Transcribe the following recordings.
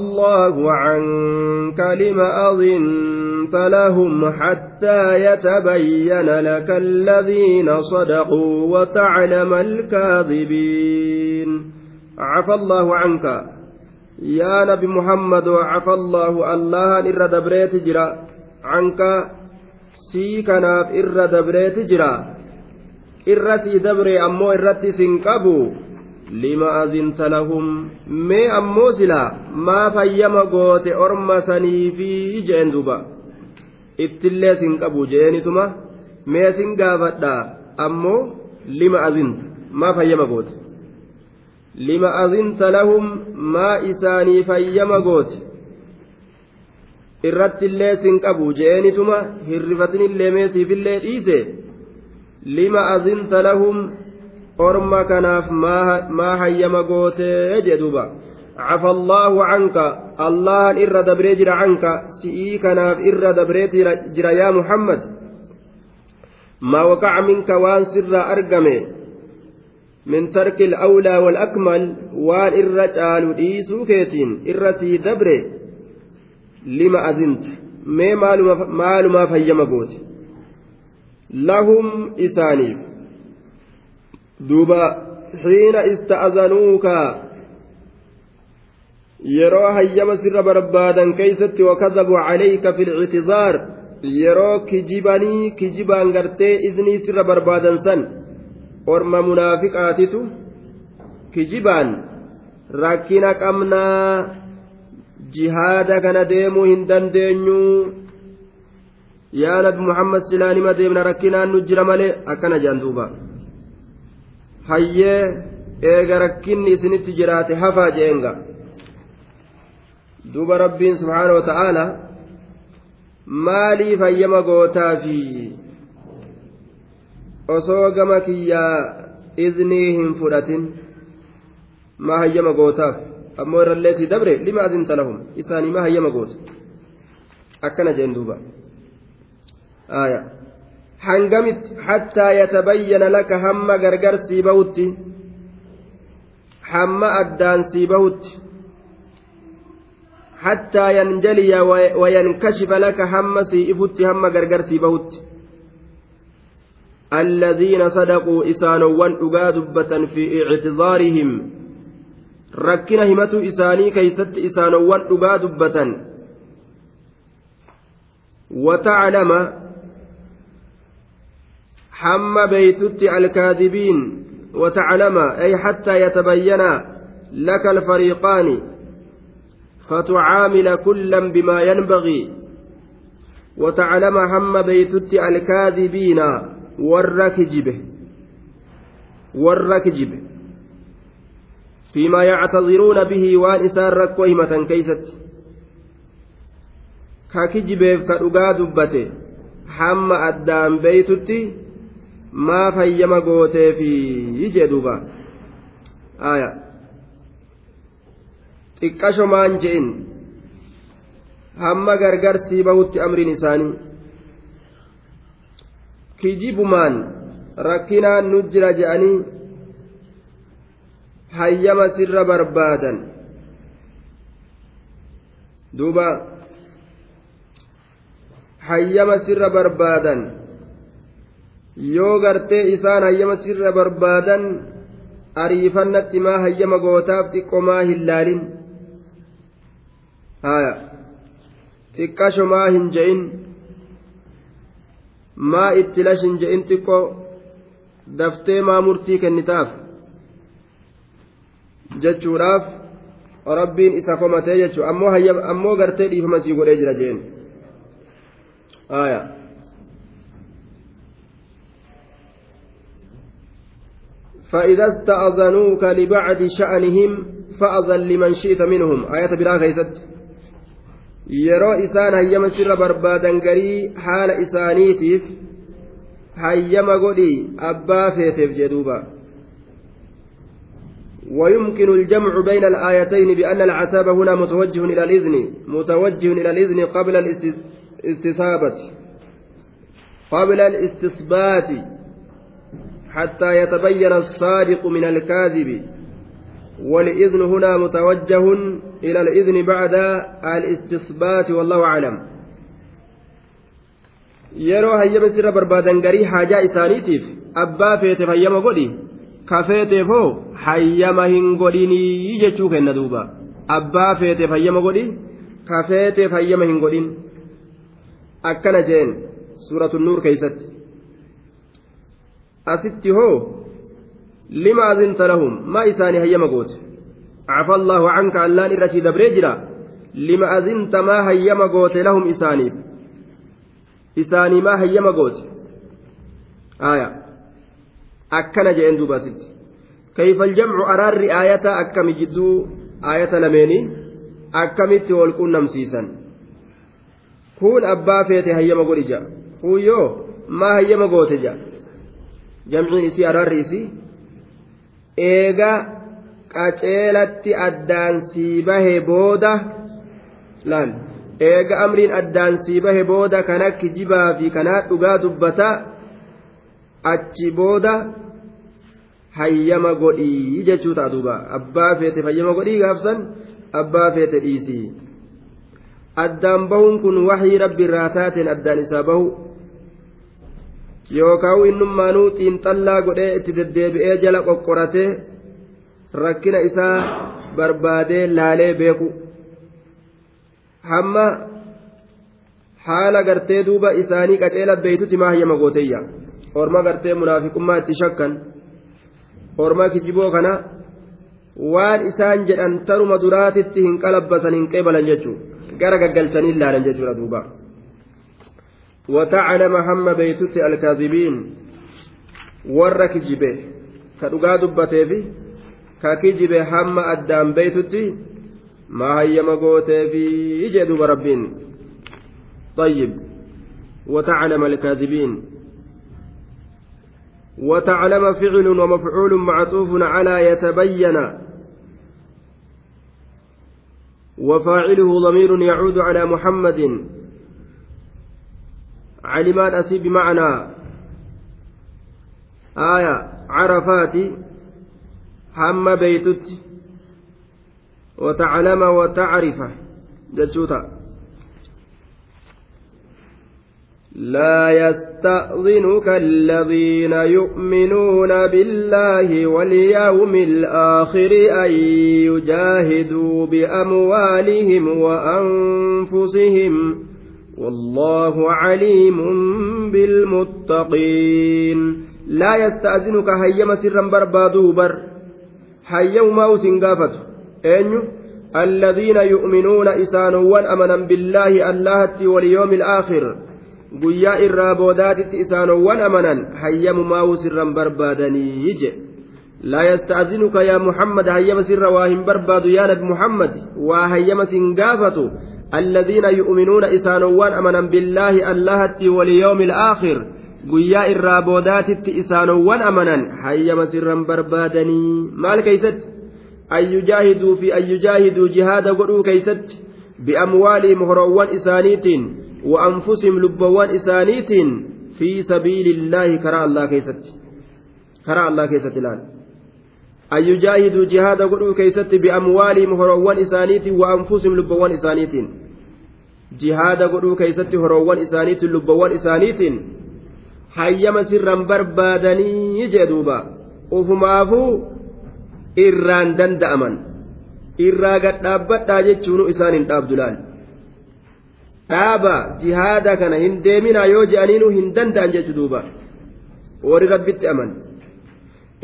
الله عنك لم أذنت لهم حتى يتبين لك الذين صدقوا وتعلم الكاذبين. عفى الله عنك. يا نبي محمد عفى الله. الله irra dabreet jira. عنك si'i kanaaf irra dabreet jira. irra si dabree ammoo irratti si hin qabu lima azinta lahum? Mee ammoo silaa maa fayyama goote orma saniifi jeen duba. Ittillee sin qabu jeenituma mee sin gaafadha ammoo lima azinta maa fayyama goote. Lima azinta lahum maa isaanii fayyama goote. Irrattillee sin qabu jeenituma hirrifatinillee mee siifillee dhiise. لم أذنت لهم orma kanaaf maa hayyama gootee jedhuba عفى الله عنك الله irra dabree jira عنك si'i kanaaf irra dabree jira يا محمد ما وقع منك waan sirraa argame من ترك الأولى والأكمل waan irra jaal dhiisuu keetiin irra si dabree لما أذنت ما مال ما فيما قوت لهم إسانيف duuba xiina ista'azanuuka yeroo hayyama sirra barbaadan keeysatti wakadabuu calayka fi lctizaar yeroo kijibanii kijibaan gartee iznii sirra barbaadan san orma munaafiqaatitu kijibaan rakkina qabnaa jihaada kana deemuu hin dandeenyuu yaa nabi muhammad silaanima deemna rakkinaan nu jira malee akkana jedhan duuba hayyee eega rakkinni isinitti jiraate hafaa jeenga duuba rabbiin subhaana wa ta'aala maaliif hayyama gootaafi osoo gama kiyyaa iznii hin fudhatin maa hayyama gootaaf ammoo irrallee si dabre lima azinta lahum isaanii maa hayyama goota akkana jeen duuba aayaa hangamitti hattaa yatabayyana laka hamma gargar sii bahutti hamma addaan sii bahutti hattaa yanjaliya wayankashifa laka hamma sii ifutti hamma gargar sii bahutti الذين صدقوا إسانوان أغا دبة في اعتذارهم ركنا همة إساني كيست إسانوان أغا دبة وتعلم حم بيتت الكاذبين وتعلم أي حتى يتبين لك الفريقان فتعامل كلا بما ينبغي. وتعلم هم بيتت الكاذبين والركجبه والركجبه فيما يعتذرون به وان إسان ركوهمة كيست. ككجبه دبته. حم أدام بيتتي maa fayyama gooteefi jee duuba. Aya. Xiqqasho maan je'in. Hamma gargar sii bahutti amriin isaanii kijibumaan rakkinaan nu jira je'anii hayyama sirra barbaadan. Duuba. Hayyama sirra barbaadan yoo gartee isaan hayyama sirra barbaadan ariifannatti maa hayyama gootaaf xiqqoo maa hin laalin? Haya xiqqasho maa hin je'in? Maa itti lash hin je'in xiqqoo daftee maa murtii kennitaaf? Jechuudhaaf rabbiin isa komatee jechuu ammoo gartee dhiifama sii godhee jira jeen. Haya فإذا استأذنوك لبعد شأنهم فأذن لمن شئت منهم. آية بلا كيست yeroo isaan hayyama sirra barbaadan garii haala isaaniitiif hayyama godhi abbaa feeteef jedhuuba ويمكن الجمع بين الآيتين بأن العتاب هنا متوجه إلى الإذن متوجه إلى الإذن قبل الاستثابة. قبل الاستصبات حتى يتبين الصادق من الكاذب والإذن هنا متوجه إلى الإذن بعد الاستثبات والله أعلم yeroo hayyama sirra barbaadan garii haajaa isaaniitiif abbaa feeteef hayyama godhi ka feeteefoo hayyama hin godhinii jechuu kenna duuba abbaa feeteef hayyama godhi ka feeteef hayyama hin godhin akkana jeen suuratu nuur keeysatti asitti hoo? Lima azinta lahum maa isaanii hayyama goote? Cafa allaahu canka allaan irratti dabree jira? Lima azinta maa hayyama goote lahum isaaniif? Isaanii maa hayyama goote? Aya akkana jeen duuba asitti. Kayfa aljamcu araarri aayata? Akkami jidduu aayata lameenii akkamitti wal qunnamsiisan kun abbaa feete hayyama godhi ja kuyyoo maa hayyama goote ja jamciin isii araarri isii. Eega qaceelatti addaan sii bahe booda laal eega amriin addaan sii bahe booda kana kijibaa fi kanaa dhugaa dubbataa achi booda hayyama godhii jechuu ta'a duuba. Abbaa feete hayyama godhii gaafsan abbaa feete dhiisii. Addaan bahuun kun waxii rabbi irraa taateen addaan isaa bahu yookaan innummaanuu xiinxallaa godhee itti deddeebi'ee jala qoqqoratee rakkina isaa barbaadee laalee beeku. Hamma haala gartee duuba isaanii qaceela beeytutti maa hayyama gooteeyya. Orma gartee munaafiqummaa itti shakkan. Orma kijiboo kana waan isaan jedhan taruma duraatitti hin qalabbasan hin qeebalan jechuudha. Gara gaggalchanii ilaalan jechuudha duuba. وتعلم هم بيتت الكاذبين ور كجبه. كدغا دبته في ككجبه هم أدام بيتت ما هي مقوته في يجد ربين. طيب. وتعلم الكاذبين. وتعلم فعل ومفعول معطوف على يتبين. وفاعله ضمير يعود على محمد. علمان أسي بمعنى آية عرفات هم بيتت وتعلم وتعرف جتشوتا. لا يستأذنك الذين يؤمنون بالله واليوم الآخر أن يجاهدوا بأموالهم وأنفسهم والله عليم بالمتقين. لا يستأذنك هيما سرا بربادو بربادوبر هيوما وسنقافت أن الذين يؤمنون إسان وأمنا بالله الله واليوم الآخر. قياء الرابودات إسان وأمنا هيما وسرا بربادني لا يستأذنك يا محمد هيما سرا واهم بربادو يا نبي محمد. وهيما سنقافته yu'minuuna isaanowwan amanan billaahi allahatti waliyoomi alaakhir guyyaa irraa boodaatitti isaanowwan amanan hayyama sirran barbaadanii maal keeysatti أن يجاهدوا في أن يجاهدوا jihaada godhuu keeysatti بأموالهم horoowwan isaaniitiin وأنفسهم lubbuwwan isaaniitiin في سبيل الله كرى الله keeysatti karaa الله keeysatti الآن أن يجاهدوا jihaada godhuu keeysatti بأموالهم horoowwan isaaniitiin وأنفسهم lubbuwwan isaaniitiin jihaada godhuu keeysatti horoowwan isaaniitiin lubbuwwan isaaniitiin hayyama sirran barbaadanii jedhuuba ufumaafuu irraan danda'aman irraa gad dhaabbadhaa jechuun isaan hin dhaabdu laal dhaaba jihaada kana hin deeminaa yoo je'aniinu hin danda'an jechu duuba warri rabbitti aman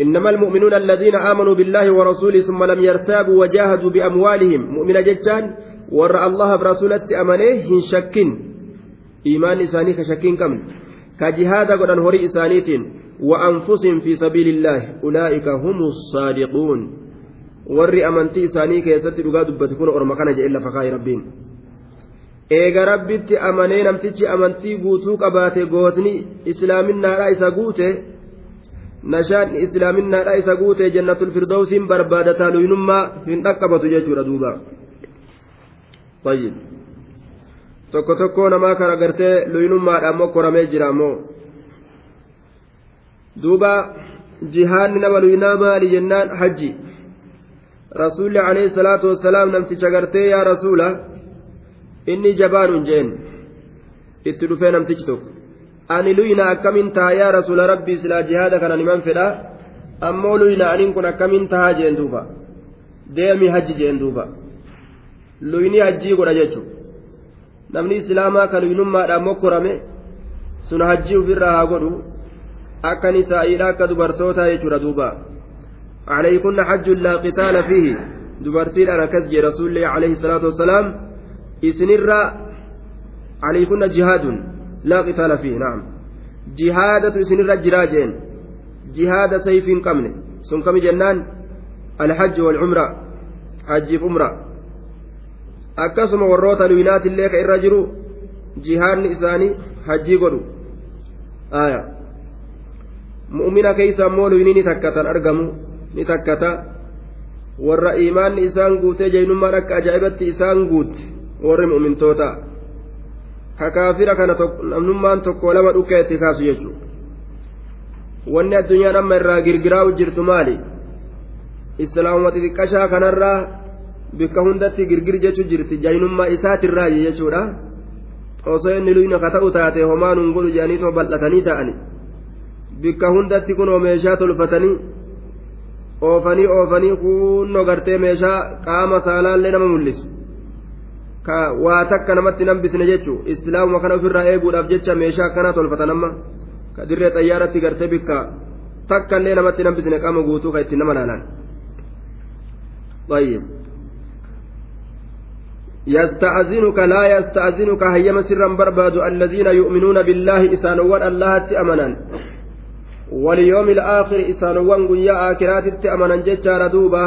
إنما المؤمنون الذين آمنوا بالله ورسوله ثم لم يرتابوا وجاهدوا بأموالهم مؤمن جتان ور الله برسولة أمنه هن شكين إيمان إساني كشكين كم كجهاد قدن هوري إسانيت وأنفسهم في سبيل الله أولئك هم الصادقون ور أمنتي إساني كيست رقاد بتكون أرمكان إلا فخاي ربين eega rabbitti amanee namtichi amantii guutuu qabaate gootni islaaminaadha isa guute nashaan islaaminaadha isa guute jannatul firdawsiin barbaadataa luynummaa hin dhaqqabatu jechuudha duuba tayyib tokko tokko namaa kan agartee luynummaadhaan mokkoramee jira ammoo duuba jihaanni nama luynaa maali jennaan hajji rasuulli alayhi salaatu wassalaam namticha gartee yaa rasuula inni jabaanun jeen itti dhufee namtichi tokko ani luyna akkamin taha yaa rasuula rabbii silaa jihaada kana niman fedha ammoo luyna aniin kun akkamin tahaa jeen duuba deemi hajji jeen duuba luyni hajjii godha jechuudha namni islaamaa ka luynummaadhaan mokkorame sun hajjii ofirraa haa godhu akka nisaa'iidha akka dubartootaa jechuudha duuba عليكن حج لا قتال فيه دبرتين أنا كزجي رسول الله عليه الصلاة والسلام إسنر عليكن جهاد لا قتال فيه نعم جهادة إسنر جراجين جهاد سيف قمن سن كم جنان الحج والعمرة حج عمرة akkasuma warroota luyinaatillee ka irra jiru jihaanni isaanii hajjii godhu. Aya. Mu'mina keeysa ammoo luyni ni takkatan argamu ni takkata. Warra imaanni isaan guutee jeynummaan akka ajaa'ibatti isaan guutte warri mu'mintoota. Ka kaafira kana namnummaan tokko lama dhukka itti kaasu jechuudha. Wanni addunyaan amma irraa girgiraa'u jirtu maali? Islaamuma xixiqqashaa kanarraa bikka hundatti girgir jechu jirti jaynummaa isaatirraayi jechuudha osoo inni luyna ka ta'u taate homaa nun godhu jedhaniituma bal'atanii ta'ani bikka hundatti kunoo meeshaa tolfatanii oofanii oofanii kunno gartee meeshaa qaama saalaallee nama mul'isu ka waa takka namatti nambisne jechuu islaamuma kana ofirraa eeguudhaaf jecha meeshaa akkanaa tolfatan amma ka dirree xayyaaratti gartee bikka takka illee namatti nambisne qaama guutuu ka ittiin nama laalan طيب يستأذنك لا يستأذنك. هيما سرا برباد الذين يؤمنون بالله إسانوان الله أمنا واليوم الآخر إسانوان قيا آكرات أمنا ججار دوبا.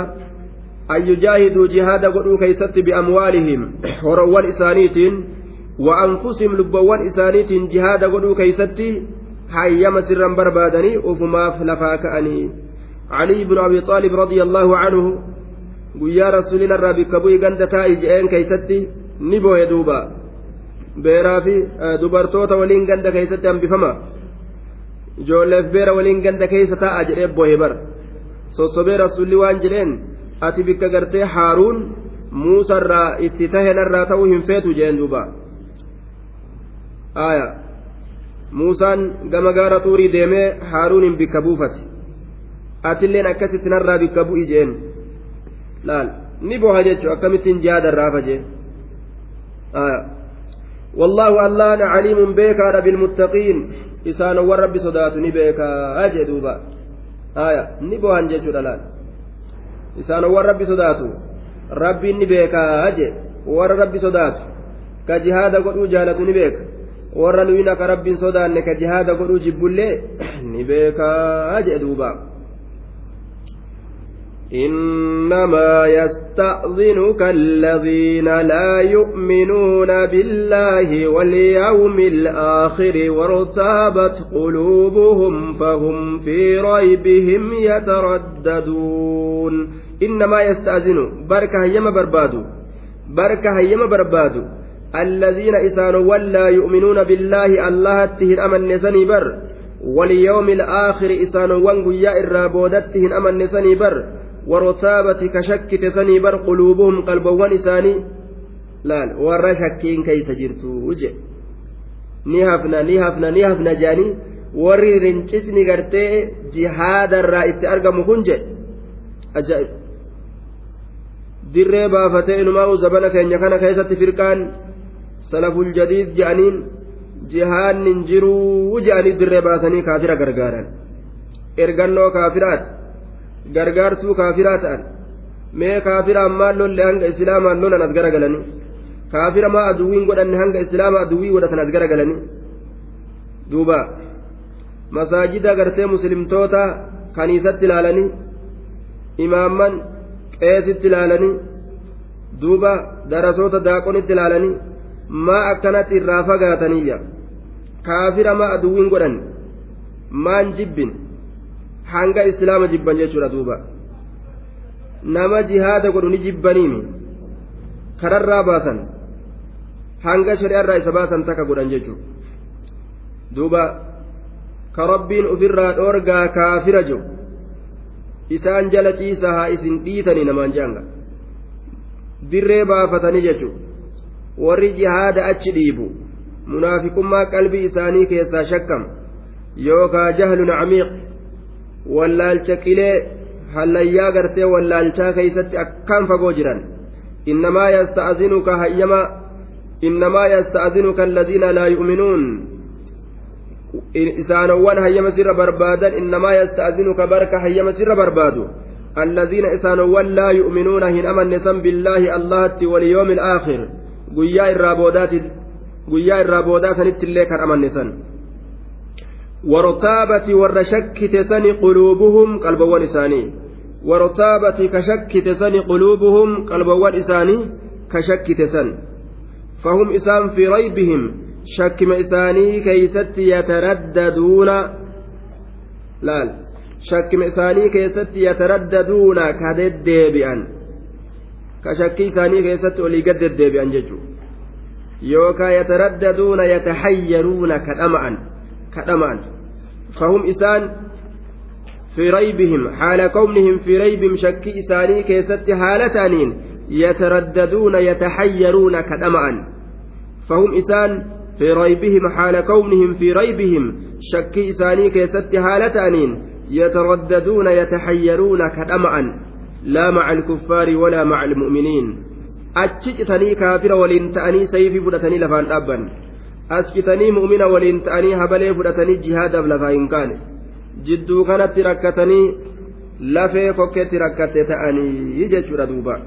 أن يجاهدوا jihaada godhuu keeysatti بأموالهم. horoowwan isaaniitiin وأنفسهم lubbuwwan isaaniitiin jihaada godhuu keeysatti. hayyama sirraa barbaadanii وفما فلفاكأني. علي بن أبي طالب رضي الله عنه guyyaa rasuulin irraa bikka bu'ii ganda taa'i je'een keeysatti ni boo'e duuba. Beeraa fi dubartoota waliin ganda keeysatti hambifama. Ijoolleef beera waliin ganda keeysa taa'a jedhee boo'e bar. Sossobee rasuulli waan jedheen ati bikka gartee haaruun muusarraa itti tahenarraa ta'uu hin feetu jeen duuba. Aya muusaan gama gaara xuurii deemee haaruun hin bikka buufate atilleen akkasitti narraa bikka bu'i jeen laal. Ni boha jechuun akkamittiin jihaada irraa fajee والله الله عليم بيكا بالمتقين إسان ورب صدات نبيكا أجي دوبا آية نبوهن جيشو دلال إسان ورب صدات ربي نبيكا أجي ور رب صدات كجهاد قدو جالة نبيك ور لوينا كرب صدات كجهاد قدو جبولي نبيكا أجي دوبا إنما يستأذنك الذين لا يؤمنون بالله واليوم الآخر وارتابت قلوبهم فهم في ريبهم يترددون. إنما يستأذن. بركة هيما بربادو. بركة هيما بربادو. الذين إسانوا ولا يؤمنون بالله الله تهن أمن بر. واليوم الآخر إسانوا وانقيا إرابودتهن أمن نسني بر. ورتابة كشك تسني بر قلوبهم قلبوان إساني لا ور شكين كيس جرتو وجه نهفنا نهفنا نهفنا جاني warri rincisni gartee jihaadarraa itti argamu kun je ajaa'ib dirree baafatee inumaa zabana keenya kana keessatti firqaan salaful jadiid je'aniin jihaannin jiruu je'anii dirree baasanii kaafira gargaaran ergannoo kaafiraati gargaartuu kaafiraa ta'an. Mee kaafira ammaan lolle hanga islaamaan lolan as garagalanii kaafira maa aduwwiin godhanne hanga islaama aduwwii godhatan as garagalanii duuba. Masaajida gartee muslimtoota kaniisatti ilaalanii imaamman qeesitti ilaalanii duuba darasoota daaqonitti ilaalanii maa akkanatti irraa fagaataniyya kaafira maa aduwwiin godhan maan jibbin hanga islaama jibban jechuudha duuba. Nama jihaada godhu ni jibbaniimi kararraa baasan hanga shari'arraa isa baasan takka godhan jechuudha. Duuba ka rabbiin ofirraa dhoorgaa kaafira jiru isaan jala ciisa haa isin dhiitanii namaan jaanga dirree baafatanii jechuudha. Warri jihaada achi dhiibu munaafiqummaa qalbii isaanii keessaa shakkam yookaa jahlun camiiq wallaalcha qilee hallayyaa gartee wallaalchaa keeysatti akkaan fagoo jiran innamaa yasta'zinuka hayyama innamaa yasta'zinuka alladhiina laa yu'minuun isaanowwan hayyama sirra barbaadan innamaa yasta'zinuka barka hayyama sirra barbaadu الذين إسانوا لا يؤمنون هن أمن سن بالله الله واليوم الآخر قيا الرابودات قيا الرابودات نتلي كان أمن سن wartaabati warra shakkite sani quluubuhum qalbawwan isaanii wartaabati ka shakkite sani quluubuhum qalbawwan isaanii ka shakkite san fahum isaan fi raybihim shakkima isaanii keeysatti yataraddaduuna laal shakkima isaanii keessatti yataraddaduuna ka deddeebi'an ka shakkii isaanii keessatti olii gad deddeebi'an jechuu yookaa yataraddaduuna yataxayyaruuna ka dhama'an كأمان فهم إسان في ريبهم حال كونهم في ريب شك إساني كيست حالتانين يترددون يتحيرون كأمان فهم إسان في ريبهم حال كونهم في ريبهم شك إساني كيست حالتانين يترددون يتحيرون كأمان لا مع الكفار ولا مع المؤمنين. أتشئتني كافر ولن تأني سيفي بدتني لفان أبا askitanii mu'mina waliin ta'anii habalee fudhatanii jihaadaaf lafaa hin kaane jidduu kanatti rakkatanii lafee kokkeetti rakkatte ta'anii jechuudha duuba.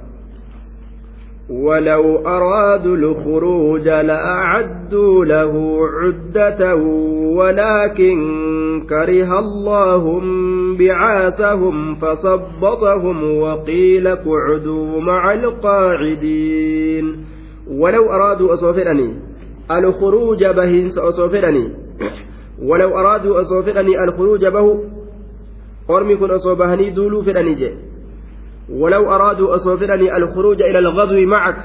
ولو أرادوا الخروج لأعدوا له عدة ولكن كره الله بعاثهم فصبطهم وقيل اقعدوا مع القاعدين ولو أرادوا أصوفرني الخروج بهنس أصوفرني ولو أرادوا أصوفرني الخروج به قرمي كن أصوبهني دولو فرني جي. ولو أرادوا أصوفرني الخروج إلى الغزو معك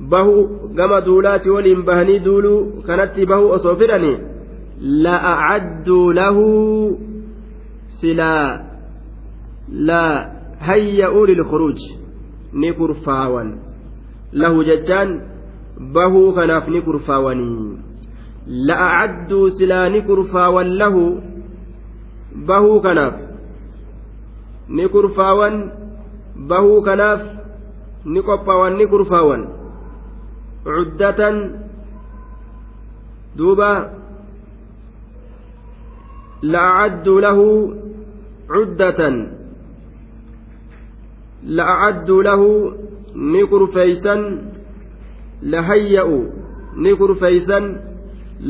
به كما دولات ولين بهني دولو كانت به أصوفرني لأعدوا له سلا لا هيئوا للخروج نكر فاوا له ججان bahuu kanaaf ni kurfaawanii. La'acadduu silaa ni kurfaawan lahu bahuu kanaaf ni kurfaawan bahuu kanaaf ni qophaawan ni kurfaawan. Cuddatan duuba la'acadduu lahu cuddatan la'acadduu lahu ni kurfeeysan lahayya'u ni kurfeeysan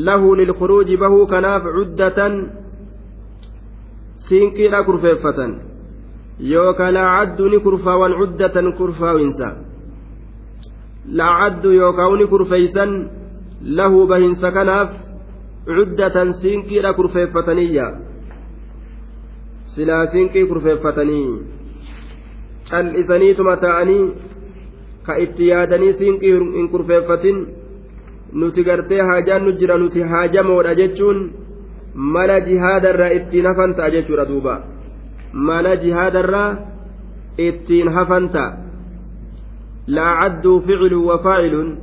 lahu lilkhuruuji bahuu kanaaf cuddatan siinqiidha kurfeeffatan yookaan laacaddu ni kurfaawan cuddatan kurfaawinsa laacaddu yookaan ni kurfeeysan lahu bahinsa kanaaf cuddatan siinqiidha kurfeeffataniyya silaa siinqii kurfeeffatanii cal'isaniituma ta'anii ka itti yaadanii siinqii hin kurfeeffatin nuti gartee haajaan nu jira nuti haajamoodha jechuun mala jihaadarraa ittiin hafan ta'a jechuudha duuba mala jihaadarraa ittiin hafan ta'a laa cadduu ficlu wa faacilun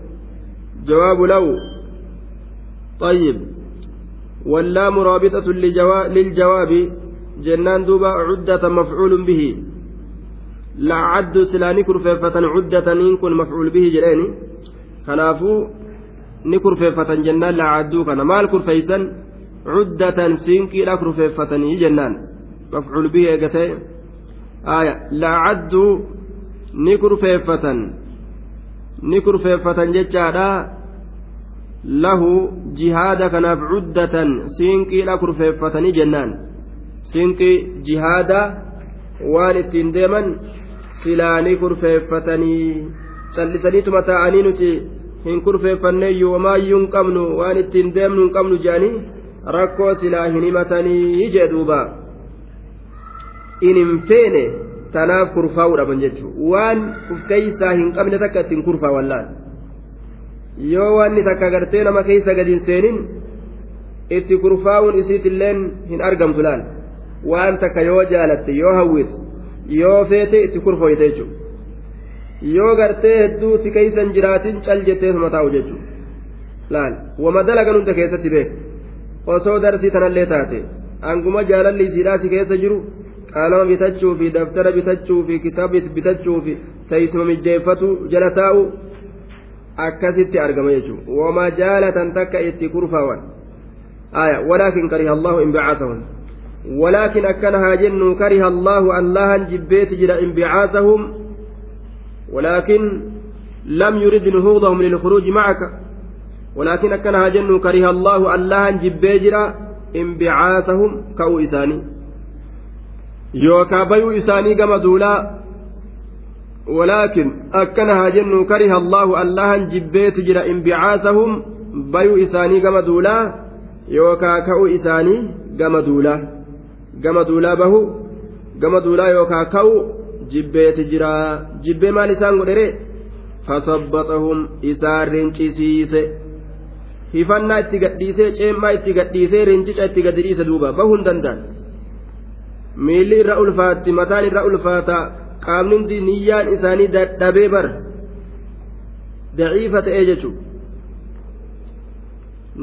jawaabu law طيب واللام رابطة للجواب جنان دوبا عدة مفعول به lacaddu silaa ni kurfeeffatan cuddataniin kun mafcuul bihi jedheeni kanaafuu ni kurfeeffatan jennaan lacadduu kana maal kurfeeysan cuddatan siinqiidha kurfeeffatanii jennaan mafcuul bihi eegatee aya lacadduu ni kurfeeffatan ni kurfeeffatan jechaadha lahu jihaada kanaaf cuddatan siinqiidha kurfeeffatanii jennaan siinqii jihaada waan ittiin deeman silaanii kurfeeffatanii callisaniituma taa'anii nuti hin kurfeeffanneeyyuu homaayyuu hin qabnu waan ittiin deemnu hin qabnu jedhanii rakkoo silaa hin himatanii jee duuba. In hin feene tanaaf kurfaa'uu dhaban jechuudha. Waan uf keeysaa hin qabne takka ittiin kurfaawan laal. Yoo wanni takka gartee nama keeysa gadi hin seenin itti kurfaa'uun isiitilleen hin argamtu laal. Waan takka yoo jaalatte yoo hawwitu yoo feete itti kurfooyte jechuudha. Yoo gartee hedduu si keeysan jiraatin cal jettee suma taa'u jechuudha. Laal wama dalagan hunda keessatti beeku osoo darsii tanallee taate hanguma jaalalli isiidhaa si keessa jiru qaalama bitachuu fi daftara bitachuu fi kitaaba bitachuu fi teessuma mijjeeffatu jala taa'u akkasitti argama jechuudha. Wama jaalatan takka itti kurfaawan walaakin kariha allahu inbicaasahum ولكن أكنها جن كره الله الله جبيت جرى انبعاثهم ولكن لم يرد نهوضهم للخروج معك. ولكن أكنها جن كره الله الله جبيت جرى انبعاثهم كأو إساني. يوكا بيو إساني كما دولا. ولكن أكنها جن كره الله الله جبيت جرى انبعاثهم بيو إساني كما دولا. يوكا كأو إساني كما دولا. Gama duulaa bahu gama duulaa yookaa ka'u jibbeeti jira jibbee maal isaan godhere fasabbaxahum isaan rincisiise hifannaa itti gadhiisee ceemmaa itti gadhiisee rincica itti gadi dhiise duuba bahuu hin danda'an miilli irra ulfaatti mataan irra ulfaata qaamni niyyaan isaanii dadhabee bar daciifa ta'ee jechuudha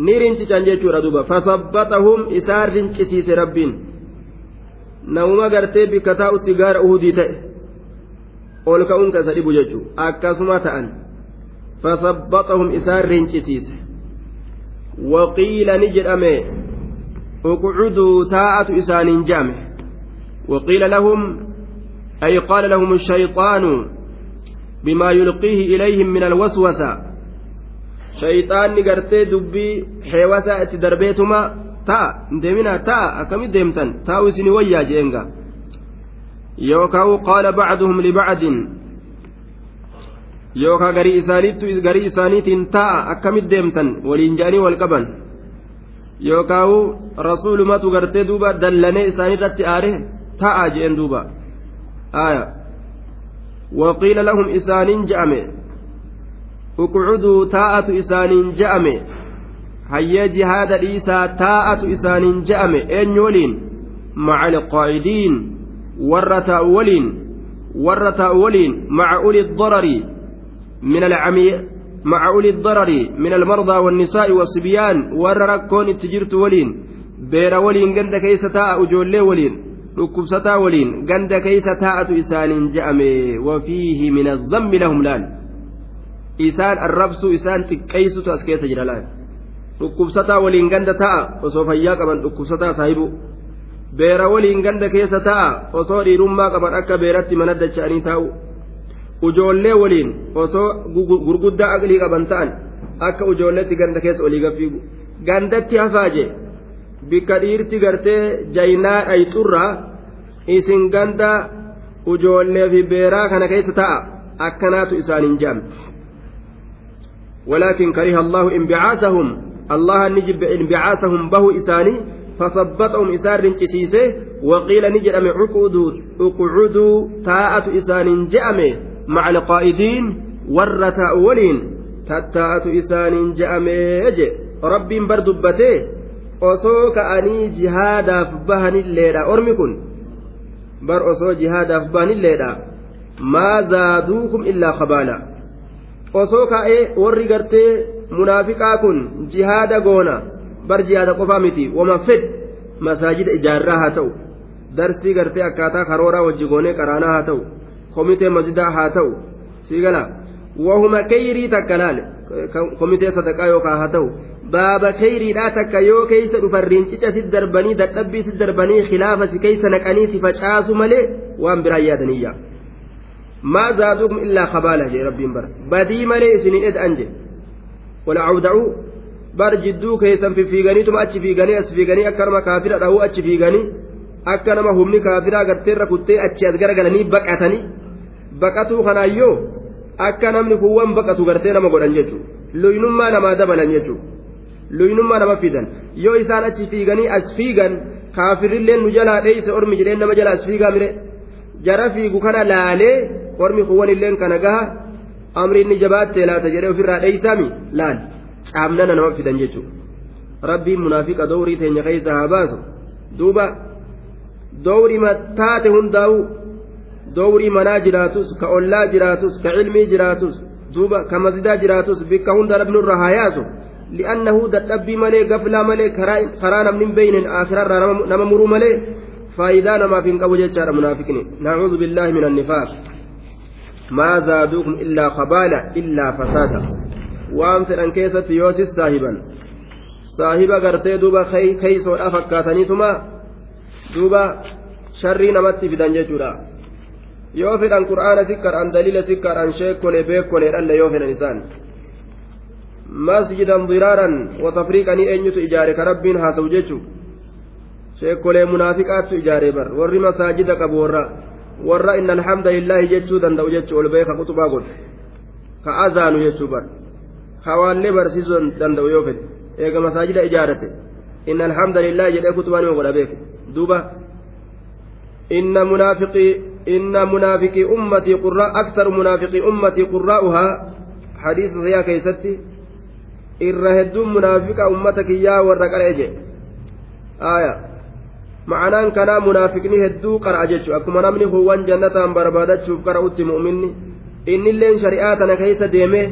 ni rincican jechuudha duuba fasabbaxahum isaan rincisiise rabbiin. Namuma gartee bikka taa'utti gaara uhudii ta'e ol ka'uun isa dhibu jechuun akkasuma ta'an fasabbaxahum isaan rincisiise waqiila ni jedhame uqcuduu taa'atu isaaniin je'ame waqiila lahum ay qaala lahum الشيطان بما يلقيه إليهم من الوسوسة شيطان قرتي دبي حيوسة اتدربيتما ta'a deemina ta'a akkamit deemtan? Taa'u isinii wayyaa jeenga. Yookaan qaala bacduhum libacdin yookaan garii isaaniittu garii isaaniitiin ta'a akkamit deemtan? Waliin jedhanii wal qaban. Yookaan rasuulumatu gartee duuba dallanee isaaniirratti aare ta'a jeen duuba. Aya waqiila lahum isaaniin je'ame uqcuduu taa'atu isaaniin je'ame hayyee jihaada dhiisaa taa'atu isaaniin je'ame eenyu waliin? مع القاعدين warra taa'u waliin warra taa'u waliin مع أولي الضرر من العمي مع أولي الضرر من المرضى والنساء والصبيان warra rakkoon itti jirtu waliin beera waliin ganda keeysa taa'aa ijoollee waliin dhukkubsataa waliin ganda keeysa taa'aa isaan ja'ame وفيه من الذم لهم لأن إسان الربس إسان تكيس تأسكيس جلالان dhukkubsataa waliin ganda ta'a osoo fayyaa qaban dhukkubsataa saahibu beera waliin ganda keessa ta'a osoo dhiirummaa qaban akka beeratti mana dacha'anii taa'u ujoollee waliin osoo gurguddaa aqlii qaban ta'an akka ujoolleetti ganda keessa olii gaffiigu gandatti hafaaje bikka dhiirti gartee jaynaa dhayxurraa isin ganda ujoollee fi beeraa kana keessa ta'a akkanaatu isaaniin jaame ولكن كره الله انبعاثهم الله نجب انبعاثهم به إساني فثبتهم إسان رنكسيسه وقيل نجرم عقودوا اقعدوا تاءة إسان جأم مع القائدين ور تأولين تاءة إسان جأم يجي رب بردبته osoo ka'anii jihaadaaf bahanilleedha ormi kun bar osoo jihaadaaf bahanilleedha maa zaaduukum illaa kabaala osoo ka'ee warri gartee munaafiqaa kun jihaada goona bar jihaada qofaa miti wama fed masaajida ijaarraa haa ta'u darsii gartee akkaataa karooraa wajji goonee qaraanaa haa ta'u komitee masjidaa haa ta'u siigala wahuma kayrii takka laale komitee sadaqaa yookaan haa ta'u baaba kayriidhaa takka yoo keeysa dhufan rincica si darbanii dadhabbii si darbanii khilaafa si keeysa naqanii si facaasu malee waan biraa yaadaniyya maa zaadukum illaa kabaala jee rabbiin bara badii malee isinii ed'an jedhe wala awda'u bar jidduu keessan fiffiiganiituma achi fiiganii as fiiganii akka nama kaafira dha'uu achi fiiganii akka nama humni kaafiraa garteerra kuttee achi as garagalanii baqatanii baqatuu kanaayyoo akka namni kuwwan baqatu gartee nama godhan jechuudha luynummaa namaa dabalan jechuudha luynummaa nama fidan yoo isaan achi fiiganii as fiigan kaafirilleen nu jalaa dheeyse ormi jedheen nama jala as fiigaa mire jara fiigu kana laalee ormi kuwwan illeen kana gaha amri inni jabaattee laata jedhee ofirraa dheeysami laal caamnana nama fidan jechuudha. Rabbiin munaafiqa dowrii teenya keessa haa baasu. Duuba dowrii taate hundaa'u dowrii manaa jiraatus ka ollaa jiraatus ka cilmii jiraatus duuba ka mazidaa jiraatus bikka hunda rabnurra haa yaasu. Li'annahu dadhabbii malee gaflaa malee karaa namni hin beeynen aakirarraa nama muruu malee faayidaa namaaf hin qabu jechaadha munaafiqni. Nacuudhu billaahi min annifaaq maa zaaduukum illaa qabaala illaa fasaada waan fedhan keessatti yoosis saahiban saahiba gartee duuba keeysoodha fakkaataniituma duuba sharrii namatti fidan jechuudha yoo fedhan qur'aana sikkaadhaan daliila sikkaadhaan sheekkolee beekkolee dhalle yoo fedhan isaan masjidan diraaran watafriiqanii eenyutu ijaare ka rabbiin haasawu jechuu sheekkolee munaafiqaattu ijaare bar warri masaajida qabu warra lillaahi jechuu danda'u jechuu ol beeka kutubaa godhu ka azaanu jechuu bar hawaallee barsiisuu danda'u yoo fedhe eega masaajida ijaarate inna alhamda lillaahi jedhee kutubaa nima godha beeku duuba inna munaafiqii inna munaafiqii ummatii qurraa aksaru munaafiqii ummatii qurraa'uhaa hadiisa sayyaa keessatti irra hedduun munaafiqa ummata kiyyaa warra qara'e jedhe aayaa ma'anaan kanaa munaafiqni hedduu qara'a jechuudha akkuma namni huwwan jannataan barbaadachuuf qara'utti mu'minni innilleen shari'aa tana keessa deemee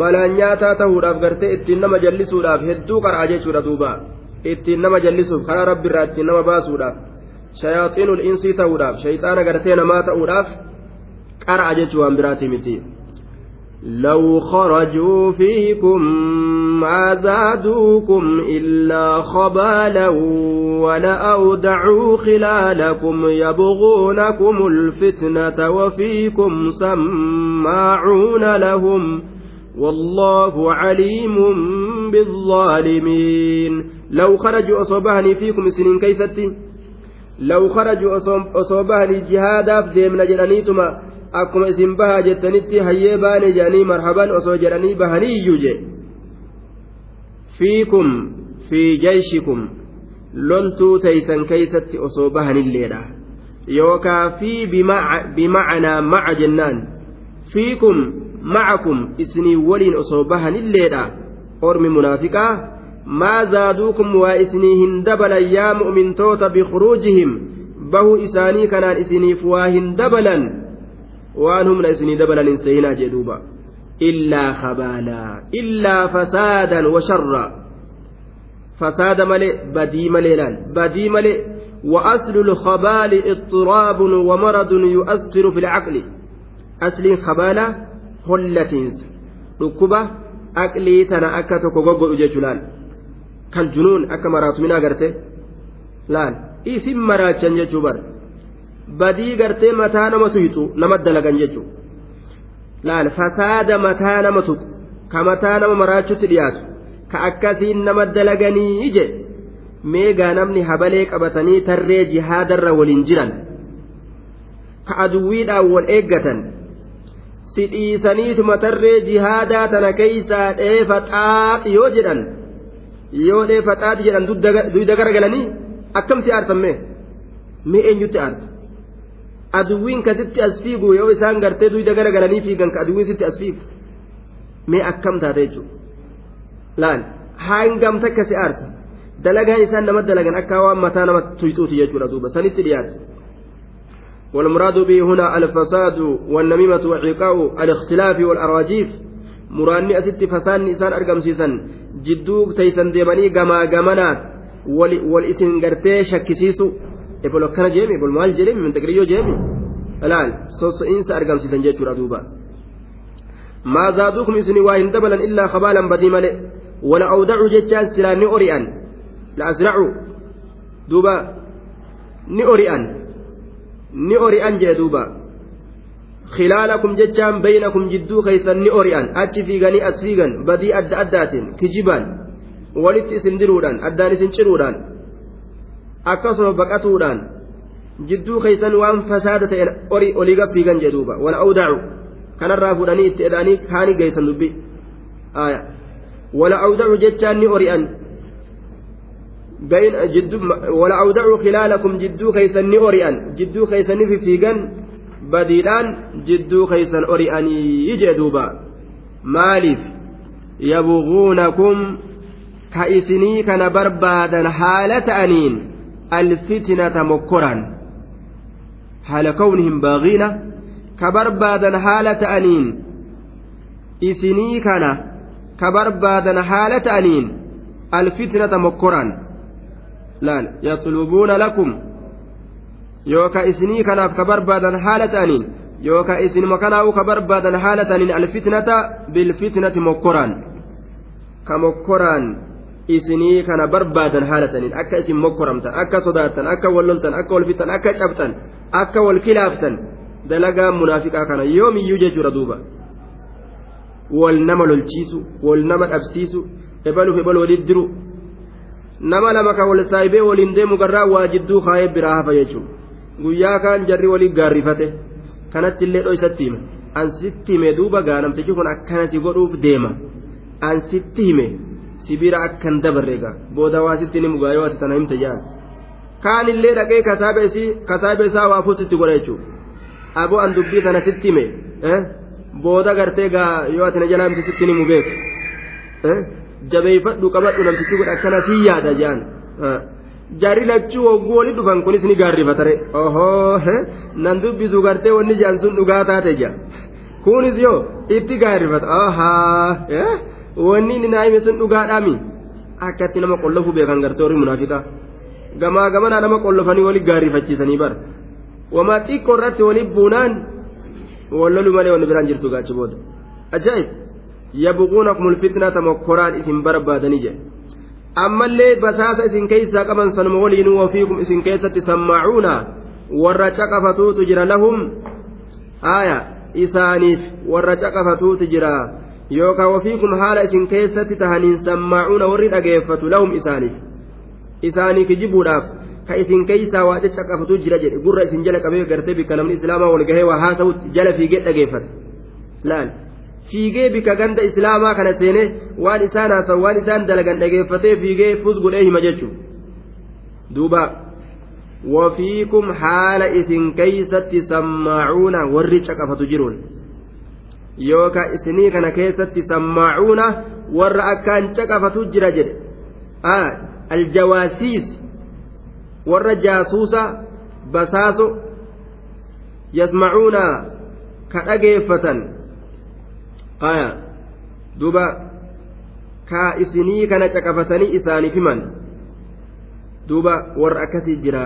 malaan nyaataa ta'uudhaaf gartee ittiin nama jallisuudhaaf hedduu qara'a jechuudha duuba ittiin nama jallisuuf karaa rabbiirraa ittiin nama baasuudhaaf shayaaxiinul insii ta'uudhaaf shayxaana gartee namaa ta'uudhaaf qara'a jechuu waan biraatii miti. لو خرجوا فيكم ما زادوكم إلا خبالا ولأودعوا خلالكم يبغونكم الفتنة وفيكم سماعون لهم والله عليم بالظالمين. لو خرجوا أصوبهني فيكم سنين كيستي؟ لو خرجوا أصوبهني جهادا فديمنا جلانيتما akkuma isin bahaa jettanitti hayyee baane jedhanii marhaban osoo jedhanii bahanii iyyuu je fiikum fi jayshikum loltuu teeysan keeysatti osoo bahanilleedha yookaa fi bimacnaa maca jennaan fiikum macakum isinii waliin osoo bahanilleedha ormi munaafiqaa maa zaaduukum waa isinii hin dabalan yaa mu'mintoota bikhuruujihim bahuu isaanii kanaan isiniif waa hin dabalan waan humna isinii dabalaniin seenaa jedhuuba illaa kabaalaa illaa fasaadan washarra fasaada malee badii malee laal badii malee وأصل الخبال اضطراب ومرض يؤثر في العقل أصل خبالة هلتينس ركبة أقلي تنا أكا تكوغو جيشلال كالجنون أكا مرات من أغرته لال إيسم مرات جنجة badii gartee mataa nama tuyxu nama dalagan jechuudha. Laal fasaada mataa nama tuqu ka mataa nama maraachutti dhiyaatu ka akkasiin nama dalaganii ije meegaa namni habalee qabatanii tarree jihaadarra waliin jiran ka aduwwiidhaan wal eeggatan si dhiisaniituma tarree jihaadaa tana keeysaa dheefa xaaxi yoo jedhan yoo dheefa xaaxi jedhan duyda garagalanii akkam si aarsan mee? Mee eenyutti aarta aduwwiin kasitti as fiigu yoo isaan gartee duyda gara galanii fiigan ka aduwwiin sitti as fiigu mee akkam taate jechuudha laal hangam takka si aarsa dalagaan isaan nama dalagan akka waan mataa nama tuyxuuti jechuudha duuba sanitti dhiyaate والمراد به هنا الفساد والنميمة وعقاء الاختلاف والأراجيف muraanni asitti fasaanni isaan argamsiisan jidduu taysan deemanii gamaa gamanaan wal isin gartee shakkisiisu ebol akkana jeemi ebol maal jedhemi mintaqiriyyoo jeemi laal sosso'iinsa argamsiisan jechuudha duuba maa zaaduukum isinii waa hin dabalan illaa kabaalan badii male wala awdacuu jechaan silaa ni ori'an la asracuu duuba ni ori'an ni ori'an jedhe duuba khilaalakum jechaan baynakum jidduu keeysan ni ori'an achi fiiganii as fiigan badii adda addaatiin kijibaan walitti isin diruudhaan addaan isin ciruudhaan akkasuma baqatuudhaan jidduu keeysan waan fasaada ta'e olii gaffiigan jedhuuba wal awdacu kanarraa fuudhanii itti edhaanii kaanii geessan dubbi wala awdacu jechaan ni ori'an wala awdacu khilaalakum jidduu keeysan ni ori'an jidduu keeysan ni fiffiigan badiidhaan jidduu keeysan ori'anii jee duuba maaliif yabguunakum ka isinii kana barbaadan haala ta'aniin alfitinata mokkoraan haala kawnihim baaqiina ka barbaadan haala ta'aniin isinii kana ka barbaadan haala ta'aniin alfitnata mokkoraan laal yatlubuuna lakum yooka isinii kanaaf ka barbaadan haala ta'aniin yooka isinima kanaa'u ka barbaadan haala ta'aniin alfitnata bilfitnati mokkoraan ka mokkoraan isinii kana barbaadan haala ta'aniin akka isin mokkoramtan akka sodaattan akka walloltan akka walfixan akka cabxan akka wal kilaaftan dalagaa munaafiqaa kana yoomiyyuu jechuudha duuba. Wal nama lolchiisu wal nama dhabsiisu ebaluuf ebal walitti diru nama lama ka wal saayibee waliin deemu garraa waa jidduu kaayee biraa hafa jechuudha. Guyyaa kaan jarri walii gaarrifate kanatti illee dhoysatti hime. An hime duuba gaanamtichi kun akkanasi godhuuf deema. An hime sibira akkan dabarreega booda waa sitti ni mugaa yoo ati tana himte jaan kaan illee dhaqee kasaaba isaa waa fuusitti godha jechuudha aboo an dubbii tana sitti hime booda gartee gaa yoo ati na jalaa himte sitti ni mugeef jabeeffadhu qabadhu namtichi kun akkana sii yaada jaan jaarri lachuu hogguu wali dhufan kunis ni gaarrifatare ohoo nan dubbisu gartee wanni jaan sun dhugaa taate jaa kunis yoo itti gaarrifata ahaa wanni inni naa hime sun dhugaadhaami akkatti nama qollofuu beekan gartee warri munaafiqaa gamaa gamanaa nama qollofanii wali gaarrifachiisanii bara wamaa xiqqoo irratti wali buunaan wallolu malee wanni biraan jirtu gaachi booda ajaa'ib yabquunakum ulfitnata mokkoraan isin barbaadanii jedhe ammallee basaasa isin keeysaa qaban sanuma waliinuu wafiikum isin keessatti sammaacuuna warra caqafatuutu jira lahum aya isaaniif warra caqafatuutu jira yookaan wafiikum haala isin keessatti tahaniin sammaacuuna warri dhageeffatu lahum isaaniif isaanii kijibuudhaaf ka isin keeysaa waa caccaqafatuu jira jedhe gurra isin jala qabee gartee bikka namni islaamaa wal gahee waa haasa'utti jala fiigee dhageeffata laal fiigee bika ganda islaamaa kana seene waan isaan haasan waan isaan dalagan dhageeffatee fiigee fus godhee hima jechuun duuba wafiikum haala isin keeysatti sammaacuuna warri caqafatu jiruun yookaan isinii kana keessatti sammaacuuna warra akkaan caqafatu jira jedhe aljawaasiis warra jaasuusa basaaso yasmacuuna ka dhageeffatan aya duuba ka isinii kana caqafatanii isaaniif himan duuba warra akkasii jira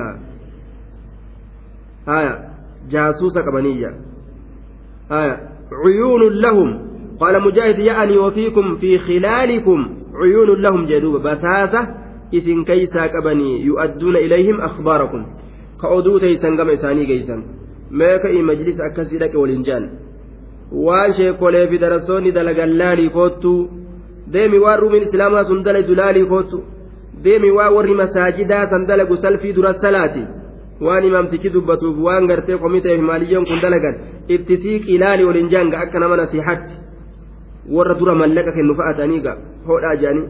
jaasuusa qabaniyya ya'anii wafiikum fi khilaalikum cuyuunun lahum jee duuba basaasa isin keeysaa qabanii yu'adduuna ilayhim akhbaarakum ka oduu teeysan gama isaanii geeysan mee ka'ii majlisa akkasii dhaqe waliin jaan waan sheekolee fi darassoonni dalagan laalii koottu deemi waan ruumiin islaamaa sun dalaydu laalii koottu deemi waan warri masaajidaa san dalagu salfii dura salaati waan imaamtichi dubbatuuf waan gartee komiteef maaliyyoon kun dalagan itti siiqii laali waliin jaanga akka nama nasiihatti warra dura mallaqa kennu fa'a ta'anii ga hodhaa jedhanii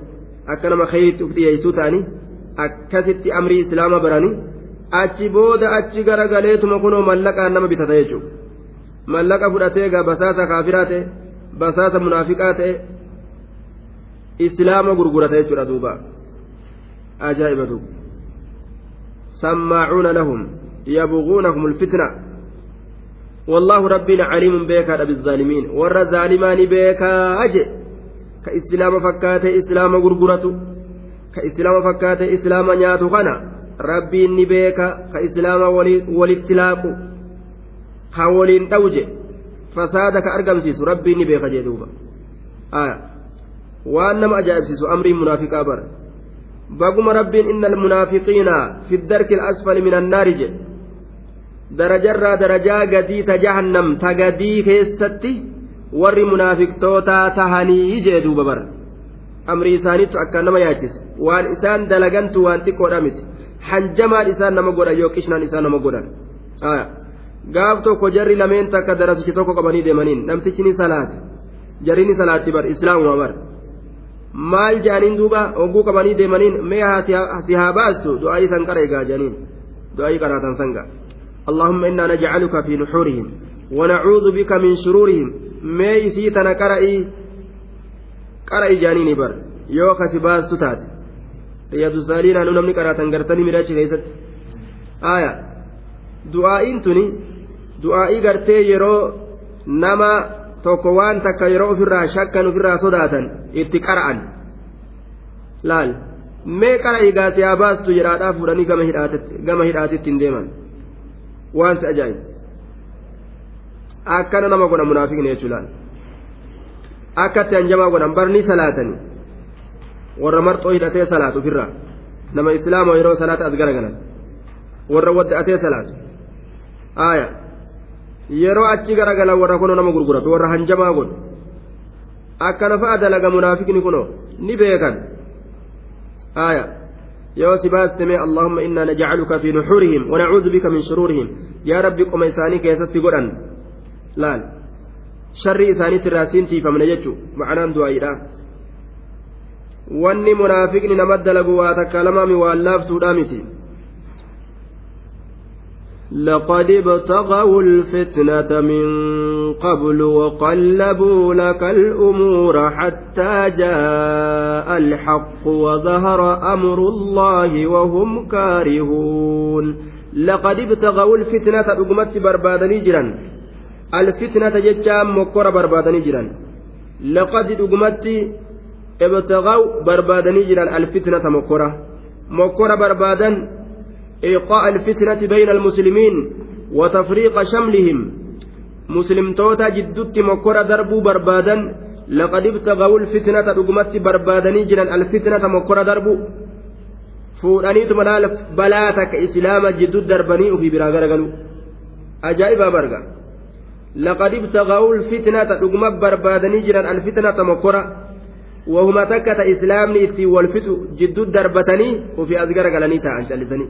akka nama khayritti uf dhiyeessuu ta'anii akkasitti amrii islaama baranii achi booda achi garagaleetuma kunoo mallaqaan nama bitata jechuudha. mallaqa fudhatee gaa basaasa kaafiraa ta'e basaasa munaafiqaa ta'e islaama gurgurata jechuudha duuba ajaa'iba duuba sammaacuuna lahum yabguunahum ulfitna والله ربنا عليم بك بالظالمين ور ظالمان بك أجي كإسلام فكات إسلام غرغرة كإسلام فكات إسلام نياتو خنا ربي نبيك كإسلام waliin dhawje fasaada ka argamsiisu rabbiin ni beeka jee duuba waan nama ajaa'ibsiisu amriin munaafiqaa bara baguma rabbiin inna almunaafiqiina fi darki alasfali min annaari je darajarraa darajaa gadii ta jahannam ta gadii keessatti warri munaafiqtootaa tahanii jee duuba bara amri isaaniitu akka nama yaachise waan isaan dalagantu waan xiqqoodha miti hanjamaan isaan nama godhan yoo qishnaan isaan nama godhan gaaf tokko jarri lameen takka darasichi tokko qabanii deemaniin namtichi ni salaate jarri ni salaatti bar islaamuma bar maal jaaniin duuba hogguu qabanii deemaniin mee si haa baastu du'aayii san qara egaa jaaniin du'aayii qaraatan sanga اللهم إنا نجعلك في نحورهم ونعوذ بك من شرورهم ما يسيتنا قرأي قرأي جانيني بر يوكا سباس ستات رياض السالين أنو نمني قرأتن قرتني مراجي كيست آية du'aa'iin tuni du'aa'ii gartee yeroo nama tokko waan takka yeroo ofirraa shakkan ofirraa sodaatan itti qara'an laal mee qara igaasi yaa baastu jedhaadhaa fuudhanii gama hidhaatitti hin deeman waan si ajaa'ibu akkana nama godhan munaafiqni jechuudhaan akkatti hanjamaa godhan barnii salaatanii warra marxoo hidhatee salaatu ofirraa nama islaama yeroo salaata as garagalan warra wadda'atee salaatu aaya yeroo achi garagalan warra kunoo nama gurguratu warra hanjamaa godhu akkana fa'a dalaga munaafiqni kunoo ni beekan aaya yoo si baasteme allahumma innaa najcaluka fi nuxurihim wanacuudu bika min shuruurihim yaa rabbi qoma isaanii keessatti godhan laal sharri isaaniitti irraa siin tiifamne jechu macnaan du'aayidha wanni munaafiqni nama dalagu waa takka lamaami waan laaftuudha miti لقد ابتغوا الفتنة من قبل وقلبوا لك الأمور حتى جاء الحق وظهر أمر الله وهم كارهون. لقد ابتغوا الفتنة أقمت بربادني جرا الفتنة جتام مكر بربادني جرا لقد أقمت ابتغوا بربادني جرا الفتنة مكرة مكرة بربادا إيقاء الفتنة بين المسلمين وتفريق شملهم مسلم توتا جدت مكرة دربوا بربادا لقد ابتغوا الفتنة رقمت بربادني جرا الفتنة مكرة islaama jidduu darbanii ofii biraa garagalu ajaa'ibaa barga laqad ibtagaa'u lfitnata dhuguma barbaadanii jiran alfitnata mokkora wahuma takka ta islaamni ittiin wal fixu jidduu darbatanii ofii as garagalanii taa'an callisanii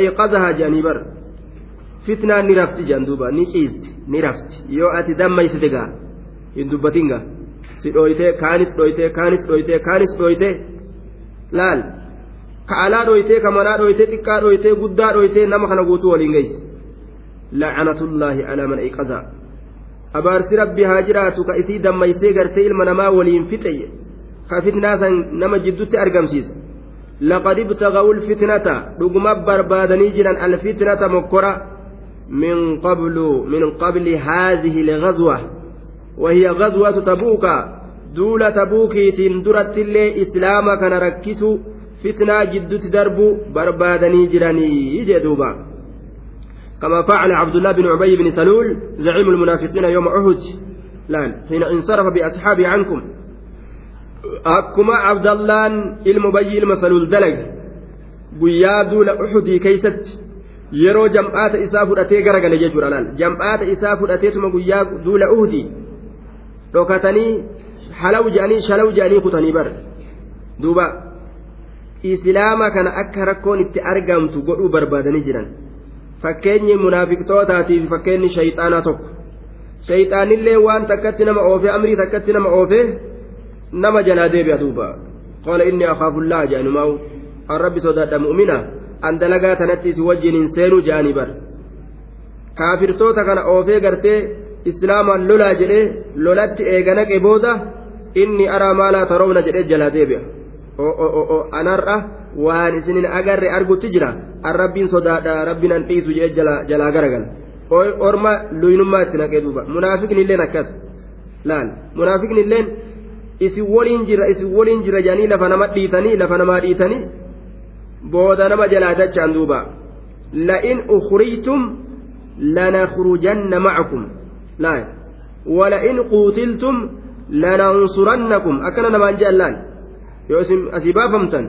ayqadahaa jedhanii bar fitnaan ni rafti jedhan duuba ni ciisti ni rafti yoo ati dammaysite gaa hin dubbatinga si dhooytee kaanis dhooytee kaanis dhooytee kaanis dhooytee laal ka alaa dhooytee ka manaa dhooytee xiqqaa dhooytee guddaa dhooytee nama kana guutuu waliin geessi la'anatullaahi alaa man ayqadaa abaarsi rabbi haa jiraatu ka isii dammaysee gartee ilma namaa waliin fixe ka fitnaa san nama jiddutti argamsiisa laqad ibtagawu lfitnata dhuguma barbaadanii jiran alfitnata mokkora min qablu min qabli haadihi lgazwa وهي غزوة تبوك دولة تبوكيتين درت اللي إسلاما كان ركسوا فتنة جدت دربو بربادني جراني جدوبا كما فعل عبد الله بن عبي بن سلول زعيم المنافقين يوم أحد لأن حين انصرف بأصحابه عنكم أكما عبد الله المبي المسلول guyyaa duula uxudii keeysatti yeroo jam'aata isaa fudhatee garagale jechuudha laal jam'aata isaa fudhateetuma guyyaa duula uhudii dhokatanii halaw je'anii shalaw je'anii kutanii bar duuba islaama kana akka rakkoon itti argamtu godhuu barbaadanii jiran fakkeenyi munaafiqtootaatiif fakkeenyi shayxaanaa tokko. Shayxaanillee waan takkatti nama oofee amrii takkatti nama oofee nama jalaa deebi'a duuba. Qaala inni akaafullaa jedhanumaa'u an rabbi sodaadha mu'mina an dalagaa tanatti isi wajjin hin seenuu jedhanii bar kaafirtoota kana oofee gartee islaamaan lolaa jedhee lolatti eeganaqe booda inni araa maalaa taroowna jedhee jalaa deebi'a anarra waan isinin agarre argutti jira. An rabbiin sodaadha rabbiin an dhiisu jedhee jalaa garagala orma luynummaa itti naqee duuba. Munaafiqni illeen akkas. Laal. Munaafiqni illeen isin waliin jira isin waliin jira jedhanii lafa nama dhiitanii lafa namaa dhiitanii booda nama jalaa dachaan duuba. La'in ukhrijtum lanakhrujanna macakum laal. Quutiltum lanansurannakum. Akkana namaan jedhan laal yoo isin asii baafamtan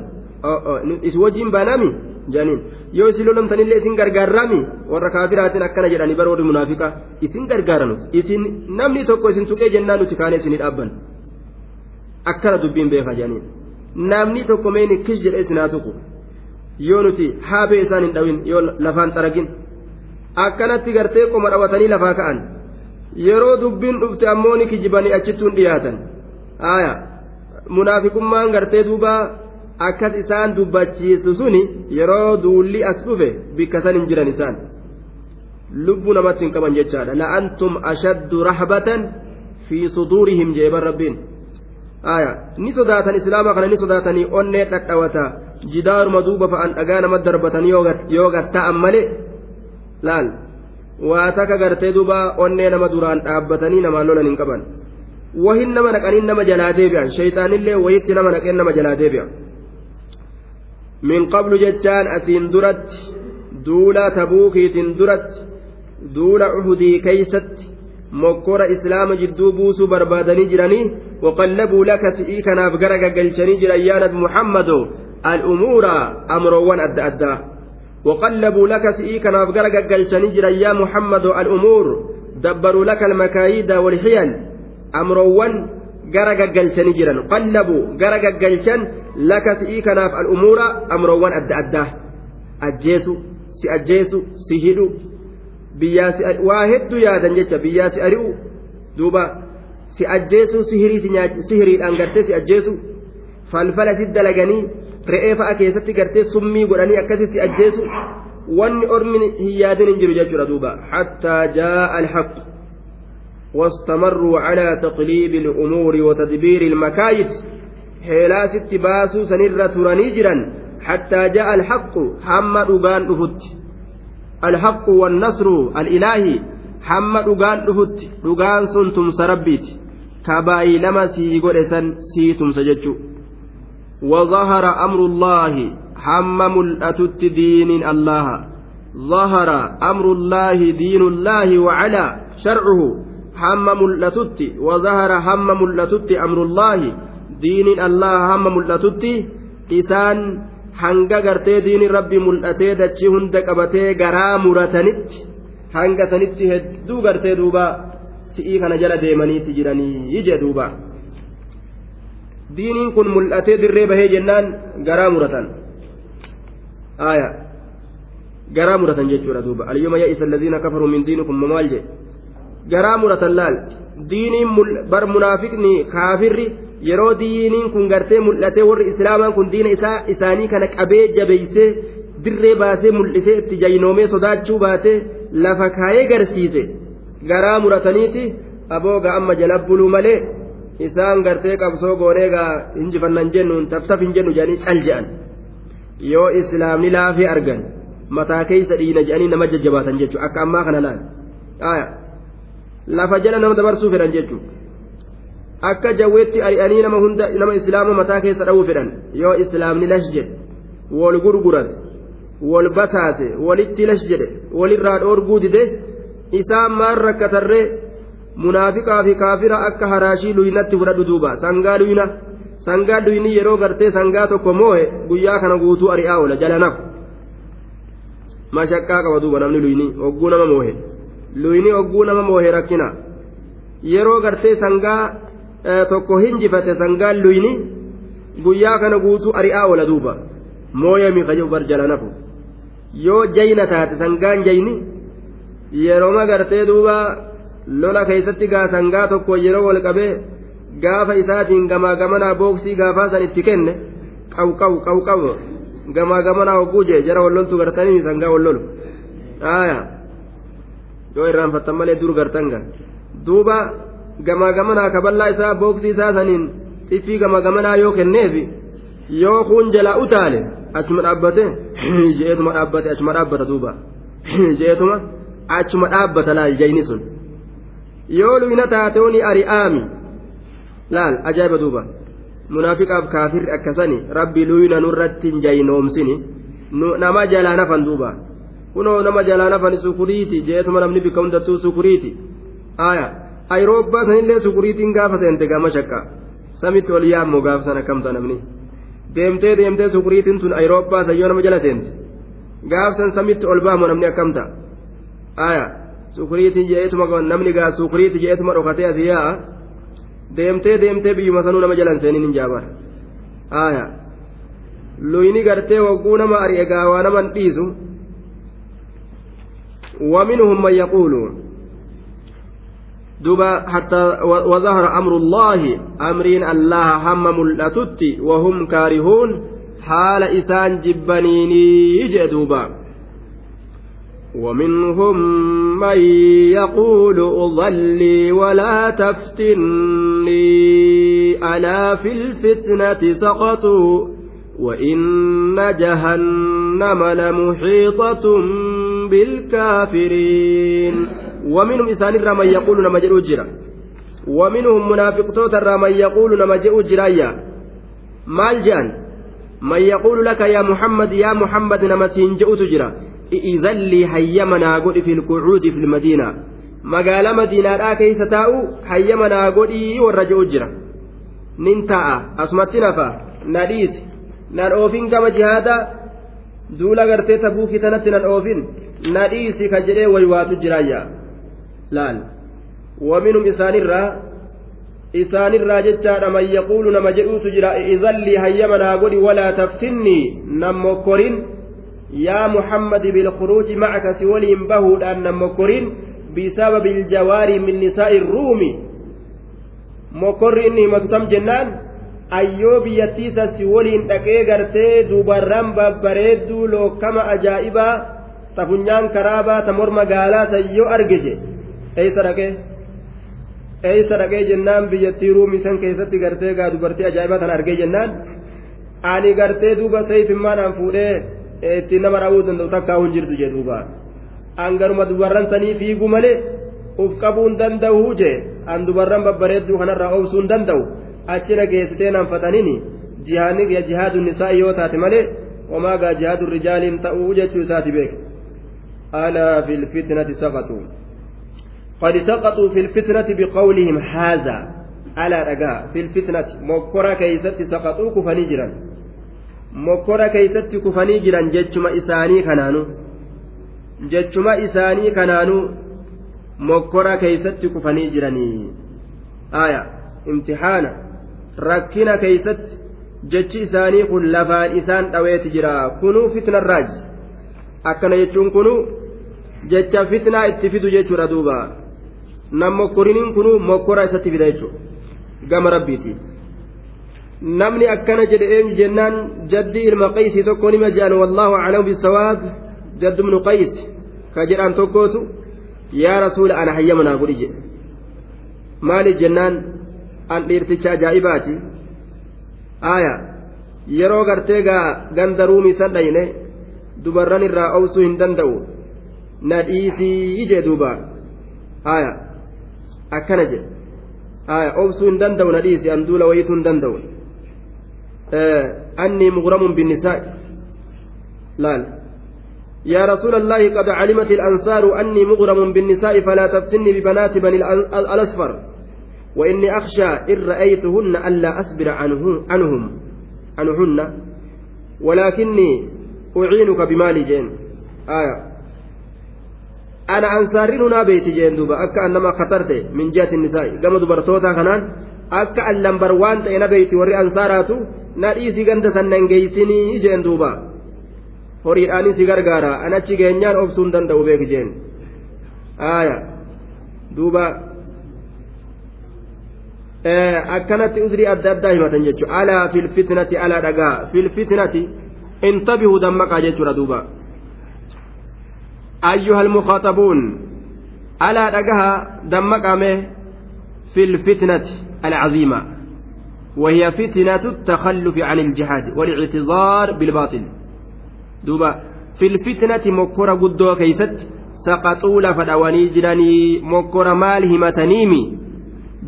isin wajjiin baanami jedhaniin yoo isin lolamtanillee isin gargaarrami warra kaafiraatiin akkana jedhanii bara warri munaafiqa isin gargaaranu isin namni tokko isin tuqee jennaan nuti kaanee isinii dhaabban akkana dubbiin beeka jedhaniin namni tokko meeni kis jedhee isinaa tuqu yoo nuti haabee isaan hin dhawin yoo lafaan xaragin akkanatti gartee qoma dhawatanii lafaa ka'an yeroo dubbiin dhufte ammoo ni kijibanii achittuun dhiyaatan munaafiqummaan gartee duuba akkas isaan dubbachiisu suni yeroo duulli as dhufe bikka san hin jiran isaan lubbuu namatti hin qaban jechaadha la'antum ashaddu rahbatan fi suduurihim jeeban rabbiin aya ni sodaatan islaama kana ni sodaatanii onnee dhadhawata jidaaruma duuba fa'an dhagaa nama darbatan yoo gatta'an malee laal waa taka gartee duuba onnee nama duraan dhaabbatanii namaan lolan hin qaban nama naqaniin nama jalaa deebi'an shayxaanillee wayitti nama naqeen nama jalaa deebi'an min qablu jechaan asiin duratti duula tabuukiitiin duratti duula uhudii keeysatti mokkora islaama jidduu buusuu barbaadanii jiranii waqallabuu laka si'ii kanaaf gara gaggalchanii jiran yaa nabi muhammado al'umuura amroowwan adda addaa وقلبوا لك سئيك نافقر قلشني جرا يا محمد الأمور دبروا لك المكايد والحيل amroowwan gara gaggalchanii jiran qallabu gara gaggalchan laka si'ii kanaaf al'umuura amroowwan adda addaa. Ajjeesu si ajjeesu si hidhu biyyaa si waa hedduu yaadan jecha biyyaa si ari'u duuba si ajjeesu sihiriidhaan gartee si ajjeesu falfala si dalaganii re'ee fa'a keessatti gartee summii godhanii akkasii si ajjeesu wanni ormin hin yaadin hin jiru jechuudha duuba. Hattaa jaa'a alhaqu واستمروا على تقليب الأمور وتدبير المكايد. حيلا ست باسو سنرة ترانيجرا حتى جاء الحق. حمد أغان أفت الحق والنصر الإلهي. dhugaan sun tumsa rabbiiti kabaayii lama sii godhesan sii tumsa jechuu وظهر أمر الله. هم ملأتت دين الله. ظهر أمر الله دين الله وعلى شرعه. ملأتت وظهر هم ملأتت أمر الله دين الله هم ملأتت إسان hanga gartee diini rabbi mul'atee dachii hunda qabatee garaa muratanitti hanga sanitti hedduu gartee duuba si'ii kana jala deemaniiti jiranii jee duuba diiniin kun mul'atee dirree bahee jennaan garaa muratan garaa muratan jechuudha duuba alyoma ya'isa alladhiina kafaruu min diinikum maal jee garaa muratan laal. Diiniin bar munaafiqni kaafirri yeroo diiniin kun gartee mul'atee warri islaamaan kun diina isaa isaanii kana qabee jabeeysee dirree baasee mul'isee itti jaynoomee sodaachuu baatee lafa kaayee garsiise. Garaa murataniiti. Abooga amma jala buluu malee isaan gartee qabsoo goonee gaa hinjifannan jennuun taftaf hin jennu jedhanii cal je'an. Yoo islaamni laafee argan mataa keeysa dhiina jedhanii nama jajjabaatan jechuudha akka ammaa kana laal lafa jala nama dabarsuu fedhan jechuudha. akka jawweetti ari'anii nama hunda nama islaama mataa keessa dha'uu fedhan yoo islaamni lash jedhe wal gurgurate wal bataase walitti lash jedhe walirraa dhoorguu dide isaan maan rakkatarree munaafiqaa fi kaafira akka haraashii luynatti fudhadhu duuba sangaa luyna sangaa luyni yeroo gartee sangaa tokko moohe guyyaa kana guutuu ari'aa oola jala nafu mashaqqaa qaba duuba namni luyni hogguu nama moohe luyni hogguu nama moohe rakkina yeroo gartee sangaa tokko hinjifate sangaan luyni guyyaa kana guutuu ari'aa oola duuba mooyami kajibu bar jala nafu yoo jayna taate sangaan jayni yerooma gartee duuba lola keeysatti gaa sangaa tokko yeroo wal qabee gaafa isaatiin gamaa gamanaa booksii gaafaa san itti kenne qaw qaw qaw qaw gamaa gamanaa hogguu jee jara walloltu gartanii sangaa wallolu aya yoo irraanfattan malee dur gartan gan duuba gamaa gamanaa kaballaa isaa booksii isaa saniin xiffii gamaa gamanaa yoo kenneef yoo kun jalaa utaale achuma dhaabbate jeetuma dhaabbate achuma dhaabbata duuba. Jeetuma achuma dhaabbata laal jayni sun. Yoo luyna taateuni ari'aami laal ajaa'iba duuba. Munaafiqaaf kaafirri akkasani rabbi luyna nurratti hin jaynoomsini nama jalaa nafan duuba kunoo nama jalaa nafan sukuriiti jeetuma namni bikka hundattuu sukuriiti aayaa ayiroobbaa sanillee sukuriitiin gaafa seente gama shakka samitti ol yaammoo gaafa sana kamta namni deemtee deemtee sukuriitiin tun ayiroobbaa san yoo nama jala seente gaaf san samitti ol baamoo namni akkamta aya sukuriitiin je'eetuma namni gaa sukuriiti je'eetuma dhokatee asii yaa'a deemtee deemtee biyyuma sanuu nama jalan seeniin hin jaabar aya luyni gartee wagguu nama ari'e gaawaa naman dhiisu ومنهم من يقول دوبا حتى وظهر أمر الله أمرين الله هم ملأتت وهم كارهون. حال إسان جبنيني يجدوبا ومنهم من يقول أضلي ولا تفتني. ألا في الفتنة سقطوا وإن جهنم لمحيطة بالكافرين ومنهم إسان من يقول نما جرى ومنهم منافق توتر من يقول نما maal je'an man yaquulu laka yaa muhammad yaa muhammad nama siin je'utu jira i'izan lii hayyama naa godhi fi lqucuudi fi lmadiina magaalaa madiinaadhaa keeysa taa'u hayyama naa godhii warra je'u jira nin taa'a asumatti nafa na dhiisi nan oofin gama jihaada duula gartee tabuukii tanatti nan oofin na dhiisi ka jedhee waywaatu jiraayya laal waminum isaanirraa isaanirraa jechaadha man yaquulu nama jedhuutu jira izallii hayyama naa godhi walaa taftinnii nan mokkorin yaa muhammadi bilkhuruuji macaka si waliin bahuudhaan nan mokkorin bisababi iljawaari min nisaa'i ruumi mokkorri inni himatu tam jennaan ayyoo biyyattiisa si waliin dhaqee gartee dubarran babbareedduu lookkama ajaa'ibaa tafunyaan karaabaa ta morma gaalaa tayyoo argije eeysa dhaqee eeysa dhaqee jennaan biyyattii ruumii san keessatti gartee gaa dubartii ajaa'ibaa tan argee jennaan ani gartee duuba seeyfimmaadhaan fuudhee ittiin nama dha'uu danda'u takkaa hin jirtu jee duuba angaruma dubarran sanii fiigu malee uf qabuu hin danda'u jee an dubarran babbareedduu kanarraa obsuu hin danda'u achina geessitee nanfataniini jihaadni jihaadu nisaa yoo taate malee homaa gaa jihaadu rijaaliin ta'uu jechuu isaati beek alaa fil fitnati saqatu قد سقطوا في الفتنة بقولهم هذا. ألا رجاء. في الفتنة. مكرة كيست سقطوا كفني جرا مكرة كيست كفني جرا جتشما إساني كنانو. جتشما إساني كنانو. مكرة كيست كفني جراني آية. امتحانا. ركنا كيست. jechi isaanii kun lafaan isaan dhaweeti jira kunuu fitna raaj akkana jechuun kunuu jecha fitnaa itti fidu jechuudha duuba nam mokkoriniin kunu mokkora isatti fida jechuudha gama rabbiiti namni akkana jedhe eenyu jennaan jaddi ilma qaysii tokko nima jedhan wallaahu aclamu bisawaab jaddu ibnu qays ka jedhan tokkootu yaa rasuula ana hayyama naa godhi jedhe maaliif jennaan an dhiirticha ajaa'ibaati aaya yeroo gartee gaa ganda san dhayne dubarran irraa obsuu hin danda'u na dhiisii jee duuba. Aaya akkana jedhe. Aya obsuu hin danda'u na dhiisi an duula wayituu hin danda'u annii mughramun binnisaa'i laal. يا رسول الله قد علمت الأنصار أني مغرم بالنساء فلا تفتني ببنات بني الأصفر وإني أخشى إن رأيتهن ألا أصبر عنه عنهم عنهن ولكني أعينك بمال جين آية ana ansaarri nunaa beeyti jeen duuba. Akka an nama katarte min jihati nisaa'i gama dubartoota kanaan akka an lambar waan ta'e na beeyti warri ansaaraatu na dhiisii ganda sannan geeysinii jeen duuba. Horiidhaanis si gargaara. An achi geenyaan obsuun danda'u beek jeen. Aaya. Duuba. Akkanatti usrii adda addaa himatan jechuudha alaa filfitnati alaa dhagaa. Filfitnati intabihuu dammaqaa jechuudha duuba. أيها المخاطبون ألا دقها دمقامه في الفتنة العظيمة وهي فتنة التخلف عن الجهاد والاعتذار بالباطل. دوبا في الفتنة مكورة قدوة كيست سقطوا لفدواني جراني مكورة مال همتنيمي.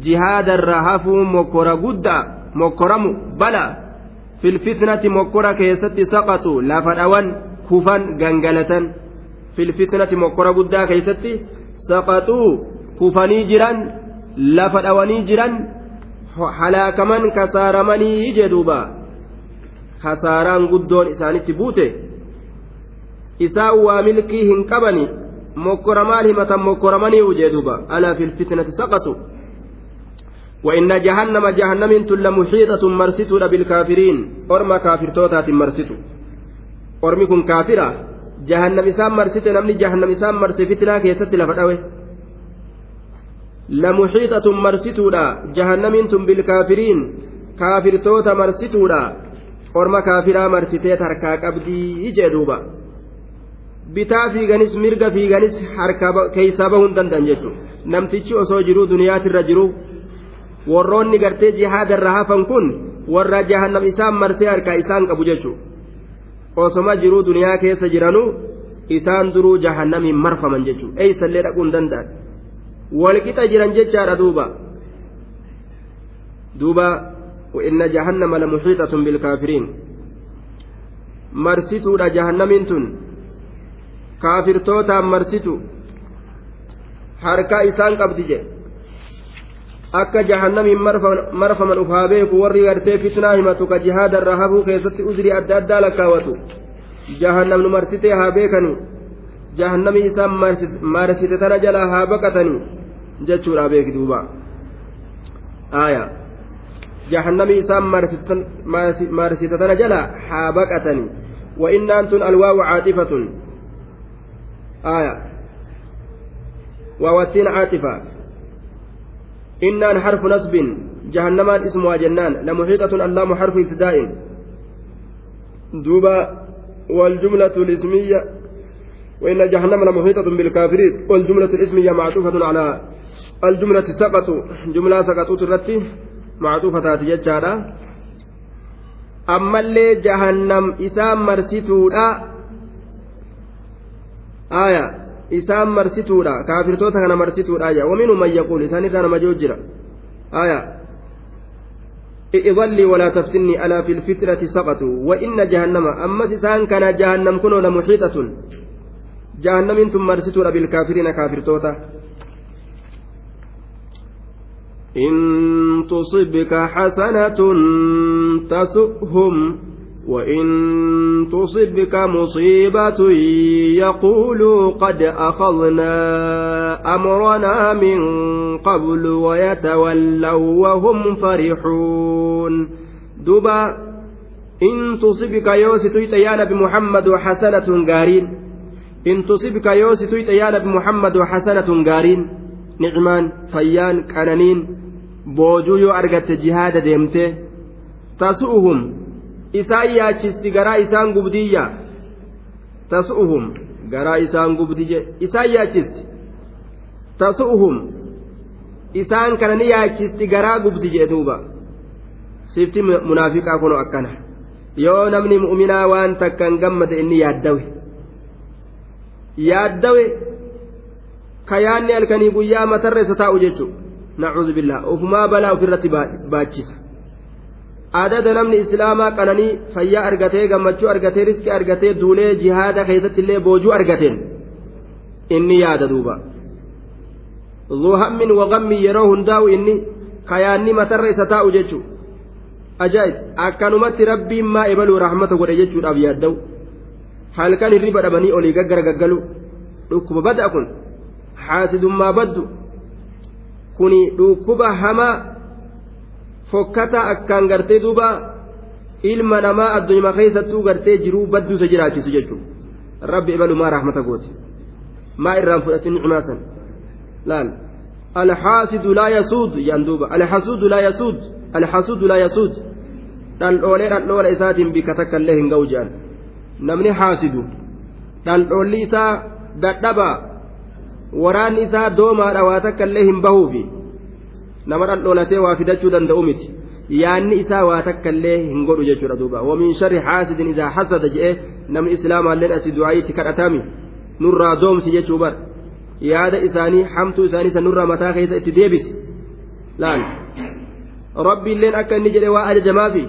جهاد الرهف مكورة قدة مكورة بلا في الفتنة مكورة كيست سقطوا لفدوان كفا غنغلة filfitnati mokkora guddaa keeysatti saqaxuu kufanii jiran lafa dhawanii jiran halaakaman kasaaramanii jedhuuba kasaaraan guddoon isaanitti buute isaan waa milkii hin qabani mokkora maal himatan mokkoramanii ujeeduuba alaa filfitnati saqatu وإن جهنم جهنم لمحيطة مرستو بالكافرين أرمى كافر توتات مرستو أرمكم كافرة jahannam isaan marsite namni jahannam isaan marse fitnaa keessatti lafa dhawe lamuxiixatun marsituudha jahannamiin tun bilkaafiriin kaafirtoota marsituudha orma kaafiraa marsitee harkaa qabdii jee duuba bitaa fiiganis mirga fiiganis harka keeysaa bahuu hin danda'an jechuudha namtichi osoo jiruu duniyaatirra jiru warroonni gartee jihaada irra hafan kun warra jahannam isaan marsee harkaa isaan qabu jechuudha osoma jiruu duniyaa keessa jiranuu isaan duruu jahannamiin marfaman jechuudha eeysallee dhaquu hin danda'an. Walqixa jiran jechaadha duuba. Duuba inna jahannama la muxiixatun bilkaafiriin marsituudha jahannamiin tun. Kaafirtootaan marsitu harkaa isaan qabdi jedhe akka jahannamiin marfaman uf haa beeku warri gartee fitnaa himatu ka jihaada irraa hafuu keessatti uzrii adda addaa lakkaawatu jahannam nu marsitee haa beekanii jahannamii isaan marsite tana jalaa haa baqatanii jechuudha beeki duuba aya jahannamii isaan marsite tana jalaa haa baqatanii innaan tun alwaawu caatifatun aya waawattiin caatifa إنان حرف نصب جهنمان اسمها جنان لمحيطة اللام حرف ابتداء. دوبا والجملة الاسمية وإن جهنم لمحيطة بالكافرين والجملة الاسمية معطوفة على الجملة سقطوا جملة سقطوا ترتي معطوفة أما اللي جهنم إسام مرسيتودا آية. isaan marsituudha kaafirtoota kana marsituudha yaa waminuu man yaquul isaanirraa nama jiru jira aya إضلي ولا تفتني ألا في الفترة سقطوا وإن جهنم أما إسان كان جهنم كنوا لمحيطة جهنم ثم مرستوا بالكافرين كافر توتا إن تصبك حسنة تسؤهم وإن تصبك مصيبة يقولوا قد أخذنا أمرنا من قبل ويتولوا وهم فرحون دبا إن تصبك يوسف يا نبي محمد حسنة قارين إن تصبك يوسف يا نبي محمد حسنة قارين نعمان فيان كنانين بوجو أرقت جهاد ديمته تسؤهم isaan yaachisti garaa isaan gubdiyya? Tasu'uhum garaa isaan gubdiyye isaan yaachisti. Tasu'uhum isaan kana ni yaachisti garaa gubdi jee duuba. Sifti munaafiqaa kuno akkana. Yoo namni mu'minaa waan takkan gammade inni yaaddawe. Yaaddawe ka yaanni halkanii guyyaa matarra isa taa'u jechuudha. Billaa ofumaa balaa ofirratti baachisa adada namni islaamaa qananii fayyaa argatee gammachuu argatee riskii argatee duulee jihaada keessatti illee boojuu argateen. Inni yaada duuba. Zuu hammin waqammi yeroo hundaa'u inni kayaanni matarra isa taa'u jechuu ajaa'ib. Akkanumatti rabbiin maa ebaluu rahmata godhe jechuudhaaf yaadda'u. Halkan hirriba dhabanii olii gaggara gaggalu. Dhukkuba bada kun. Xaasidummaa baddu. Kuni dhukkuba hamaa fokkata akkaan gartee duuba ilma namaa addunyaa keessattuu gartee jiruu badduusa jiraachisu jechuudha rabbi ibalumaa rahmata gooti maa irraan fudhatin nicumaa san laal alxaasidu laa yasuud yaan duuba alxasuudu laa yasuud alxasuudu laa yasuud dhaldhoolee dhaldhoola isaatiin bika takka illee hin ga'u jedhan namni xaasidu dhaldhoolli isaa dadhabaa waraanni isaa doomaadha waa takka illee hin bahuufi nama dhaldholatee waa fidachuu danda'u miti yaanni isaa waa takka illee hin godhu jechuudha duuba wamin sharri xaasidin isaa hasada je'ee namni islaamaalleen asii du'aayitti kadhatami nurraa doomsi jechuu bar yaada isaanii hamtuu isaanii san nurraa mataa keessa itti deebisi laal rabbiilleen akka inni jedhe waa ajajamaafi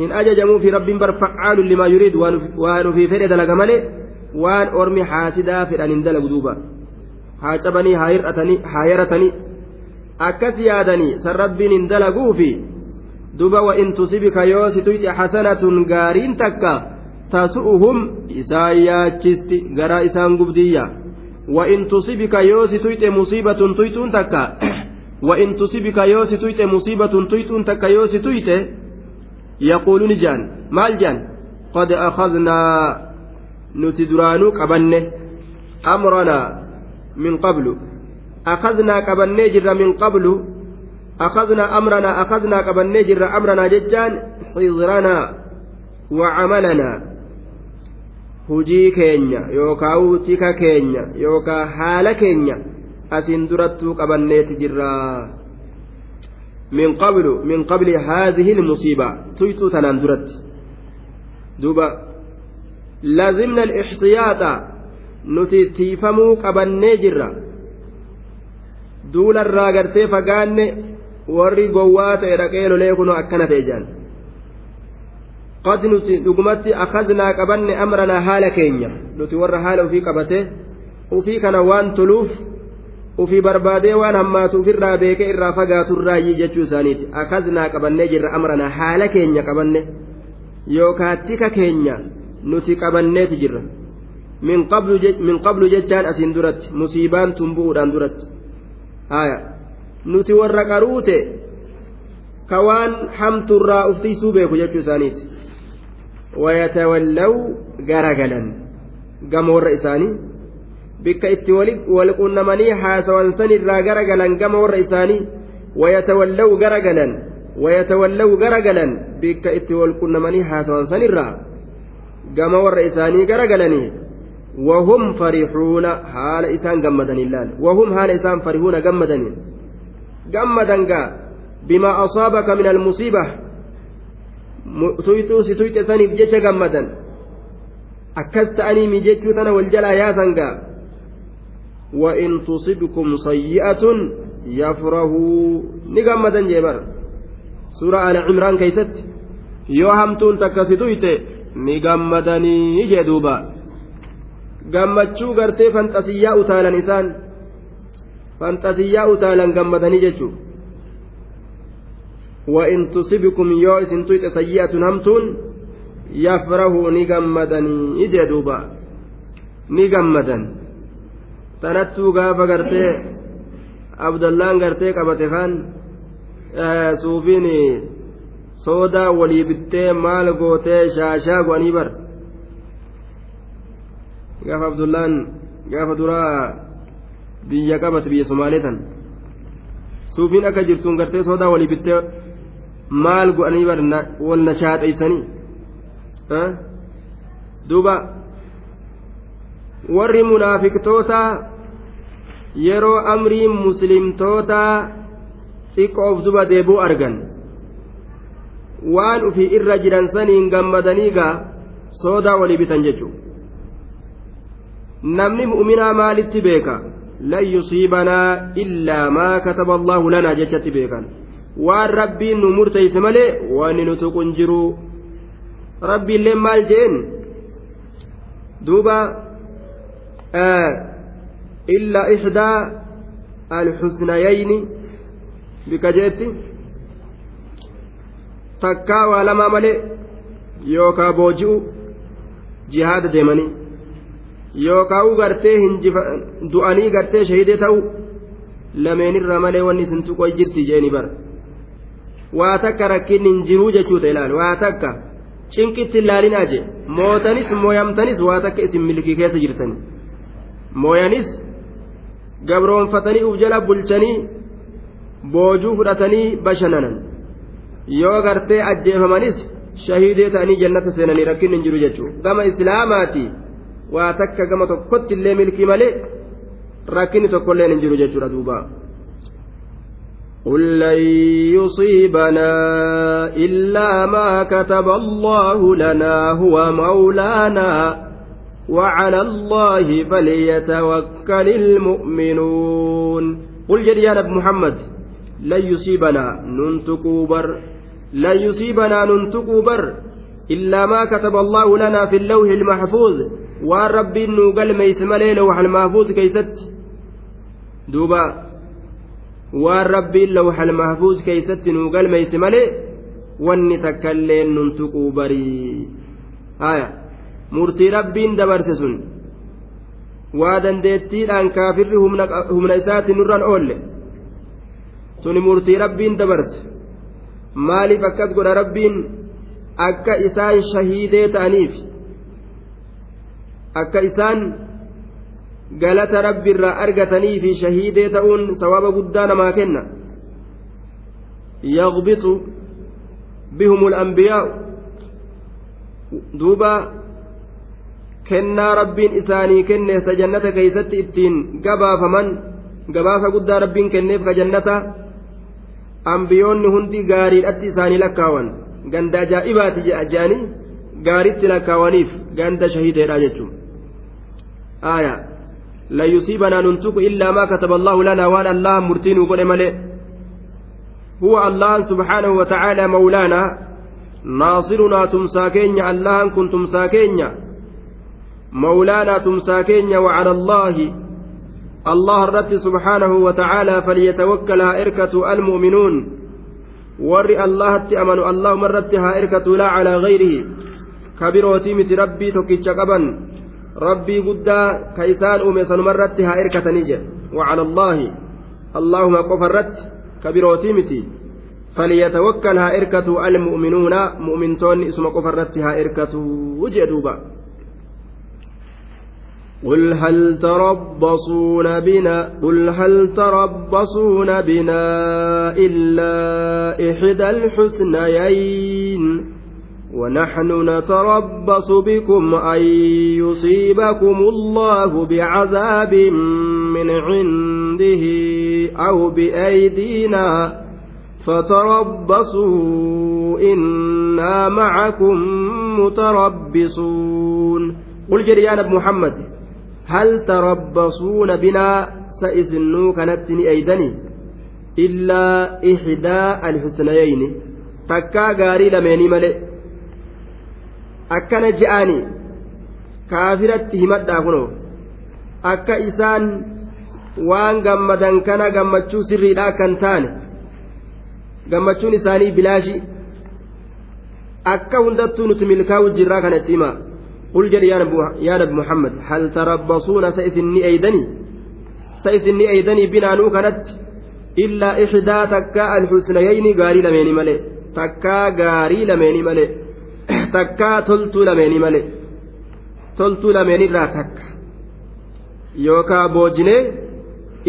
hin ajajamuufi rabbiin bar facaalu limaa yuriid waan ufii fedhe dalaga malee waan ormi haasidaa fedhan hin dalagu duuba haa cabanii haa yaratanii akkas yaadanii san rabbiin hin dalaguufi duba wa in tusibika yoo si tuyxe hasanatun gaariin takka tasu'uhum isaan yaachisti garaa isaan gubdiyya wa in tusibika yoo si tuyxe musiibatun tuyxuun takka wa in tusibika yoo si tuyxe musiibatun tuyxuun takka yoo si tuyxe yaquuluun jaan maal jaan qad akhadnaa nuti duraanuu qabanne amranaa min qablu أخذنا قبني جر من قبل أخذنا أمرنا أخذنا قبني جر أمرنا ججان حضرنا وعملنا. hujii keenya yookaan tika keenya yookaan haala keenya asiin durattuu qabanneeti jirra من قبل من قبل هذه المصيبة تيتو تناندرت دوبا لازمنا الاحتياط nuti tiifamuu qabannee jirra duularraa gartee fagaanne warri gowwaa ta'e dhaqee lolee kunoo akkana ta'e jaan. Qad nuti dhugumatti akadnaa qabanne amranaa haala keenya. Nuti warra haala ufii qabate ufii kana waan toluuf ufii barbaadee waan hammaatu ufirraa beekee irraa fagaaturraayyii jechuu isaaniiti. Akadnaa qabannee jirra amranaa haala keenya qabanne yookaan tika keenya nuti qabanneeti jirra. Min qablu jechaan asiin duratti musiibaan tumbu'uudhaan duratti. haya nuti warra qaruute ka waan hamturraa ufsiisuu beeku jechuu isaaniiti. Wayatawallaw garagalan. Gama warra isaanii. Bikka itti wal qunnamanii haasawan sanirraa garagalan gama warra isaanii. Wayatawallaw garagalan. Wayatawallaw garagalan. Bikka itti wal qunnamanii haasawan sanirraa gama warra isaanii garagalanii وهم فرحون حال إسان جمدني اللال. وهم حال إسان فرحون جمدني جمدنجا بما أصابك من المصيبة. tuyxuu si tuyxe saniif jecha gammadan akkas ta'anii mijeechuu tana wal jalaa yaasangaa وإن تصبكم سيئة يفرحوا. نجمدا جبر سورة آل عمران كيست. يوهمتون تكسدويت نجمدني جدوبا gammachuu gartee fanxasiyyaa utaalan isaan fanxasiyyaa utaalan gammadanii jechuun وإن تصبكم يوئس تويت سيئة همتون يفرحوا نجمدني إجا دوبا نجمدن تنتو غافا غرتي عبد الله غرتي قبته خان suufiin soodaa walii bittee maal gootee shaashaa go'anii bar gaafa abdullaan gaafa duraa biyya qabate biyya somaalee tan suufiin akka jirtuun gartee soodaa walii bittee maal go'anii bar wal na shaaxeysanii duuba warri munaafiqtoota yeroo amriin muslimtootaa xiqqoof duba deebuu argan waan ufii irra jiran saniin gammadanii gaa soodaa walii bitan jechuudha namni mu'minaa maalitti beeka? Lan yusiibanaa illaa maa kataba allaahu lanaa jechatti beekan. Waan rabbiin nu murteeyse malee wanni nu tuqun jiru rabbiillee maal jeen? Duuba illaa ixdaa alxusnayayni bika jeetti. Takkaa waa lamaa malee yookaa booji'u jihaada deemanii yookaan gartee du'anii gartee shahidee ta'u lameenirra malee wanni isin tuqoo jirti jeeni bara. Waa takka rakkinni hin jiruu jechuudha ilaali. Waa takka cinqitti ilaalinaa jee. Mootanis mooyamtanis waa takka isin milkii keessa jirtani. Mooyanis gabroonfatanii uf jala bulchanii boojuu fudhatanii bashannanan yoo gartee ajjeefamanis shahidee ta'anii jannata seenanii rakkinni hin jiru jechuudha. Gama islaamaati. Waa takka gama tokkotti illee milkii malee rakkinni tokkolleen hin jiru jechuudha duuba. قل لن يصيبنا إلا ما كتب الله لنا هو مولانا وعلى الله فليتوكل المؤمنون قل جل يا نبي محمد لن يصيبنا ننتكوبر لن يصيبنا ننتكوبر إلا ما كتب الله لنا في اللوح المحفوظ waan rabbiin nuu galmeeyse malee lawxal mahfuuz keeysatti duuba waan rabbiin lawxal mahfuuz keeysatti nuu galmeeyse malee wanni takkailleen nun tuquu barii haya murtii rabbiin dabarse sun waa dandeettiidhaan kaafirri humna isaatti nurran oolle suni murtii rabbiin dabarse maaliif akkas godha rabbiin akka isaan shahiidee ta'aniif akka isaan galata rabbiirraa argatanii fi shahiidee ta'uun sawaaba guddaa namaa kenna. Yaqbitu bihum anbiyaa'u. Duuba kennaa rabbiin isaanii kenneessa jannata keeysatti ittiin gabaafaman gabaasa guddaa rabbiin kenneef ka jannata ambiyoonni hundi gaariidhatti isaanii lakkaawan ganda ajaa'ibaati jedhanii gaariitti lakkaawaniif ganda shahideedha jechuun aayaa la yusiibanaa nuntuku illaa maa kataba allahu lanaa waan allahan murtiinuu godhe malee huwa allahan subhaanahu wa ta'aalaa mawlaanaa naasirunaa tumsaa keenya allahan kun tumsaa keenya mawlaanaa tumsaa keenya wacala allaahi الله الرت سبحانه وتعالى فليتوكل إركة المؤمنون ور الله أمن الله مرتها إركة لا على غيره كبيروتي مت ربي توكيتش قبن ربي قدا كيسان أميسان مرتها إركة نجة وعلى الله اللهم قفرت كبيروتي متي فليتوكلها إركة المؤمنون مؤمنتون اسم قفرتها إركة وجدوبا قل هل تربصون بنا قل هل تربصون بنا إلا إحدى الحسنيين ونحن نتربص بكم أن يصيبكم الله بعذاب من عنده أو بأيدينا فتربصوا إنا معكم متربصون. قل جريان محمد هل تربصون بنا؟ سئسنو كانت أيدني. إلا إحدى الحسنيين. تكا غاري لميني ملئ. akkana je'ani kaafiratti himadhaa kunoo akka isaan waan gammadan kana gammachuu sirriidhaa kan taane gammachuun isaanii bilaashi akka hundattuu nuti milkaa'u jirraa kana itti himaa. qul jedhe yaa nabi muhammad hal tarabbasuuna sa isin ni eeydanii sa isin ni eeydanii binaanuu kanatti illaa ixdaa takkaa alxusnayayni gaarii lameeni malee takkaa gaarii lameeni malee تلتو لميني ملي تلتو لميني لا تكا yookaa boojinee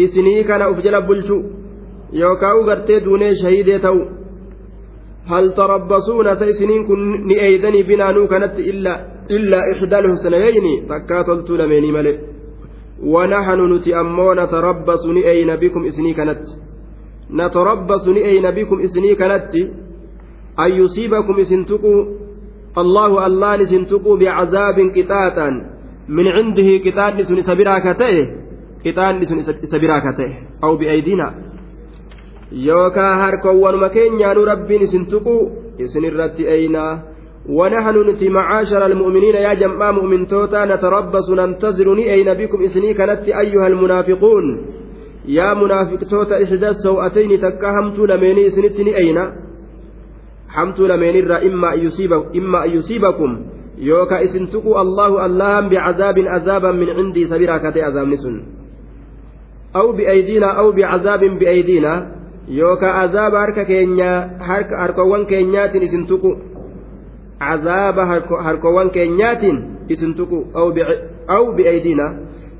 isinii kana uf jala bulchu yookaa u gartee duunee shahiidee ta'u sa isiniin kun ni eeydanii binaanuu kanatti illaa إلا إحدى الحسنيين تكاتلت لميني ملئ ونحن نتي أمو نتربص نئين بكم إسني كانت نتربص نئين بكم إسني كانت أن يصيبكم إسنتكو الله الله نسنتكو بعذاب قطاتا من عنده قطات نسن سبراكته قطات نسن سبراكته أو بأيدينا. yookaa harkoowwanuma keenyaanu rabbiin isin tuqu isin irratti eeynaa ونحن نتي معاشر المؤمنين يا جماعة مؤمن توتا. نتربص ننتظر أين بكم إسني كانت أيها المنافقون. يا منافق توتا إحدى السوءتين تكهمت لميني إسنتني أين حمت لمين إما أن يصيبكم إما يصيبكم يوكا إسنتكو الله اللهم بعذاب عذابا من عندي سبيرا كتي عذاب نسن أو بأيدينا أو بعذاب بأيدينا يوكا عذاب هركا كينيا هركا هركوان كينيات إسنتكو cazaaba harkowwan keenyaatiin isin tuqu. Aw bi'aydina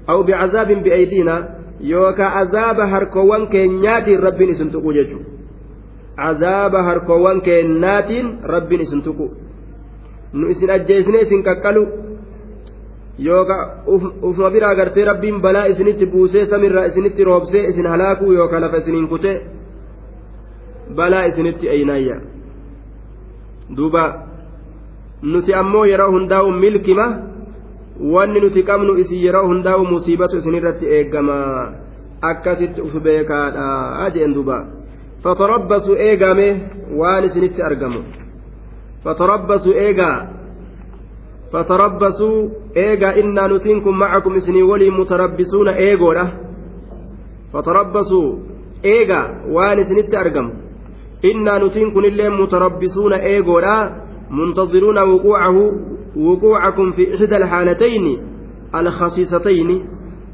aw bicazaabin bi'aydina yookaa azaaba harkowwan keenyaatiin rabbiin isin tuqu jechuudha. azaaba harkoowwan keennaatiin rabbiin isin tuqu. Nu isin ajjeesine isin qaqqalu yookaan ufuma biraa gartee rabbiin balaa isinitti buusee samiirraa isinitti roobsee isin halaakuu yookaan lafa isiniin kutee balaa isinitti eeyinaayya duuba nuti ammoo yeroo hundaa'u milkima wanni nuti qabnu isin yeroo hundaa'u musiibatu isinirratti eegama akkasitti uf beekaadha jeen duuba. Eegame waan isinitti argamu fatarabbasu eegaa fatarabbasu eegaa innaa nutiin kun macakum isinii waliin mutarabbisuuna eegoodha fatarabbasu eegaa waan isinitti argamu innaa nutiin kunillee mutarabbisuuna eegoodha منتظرون وقوعه وقوعكم في إحدى الحالتين الخصيصتين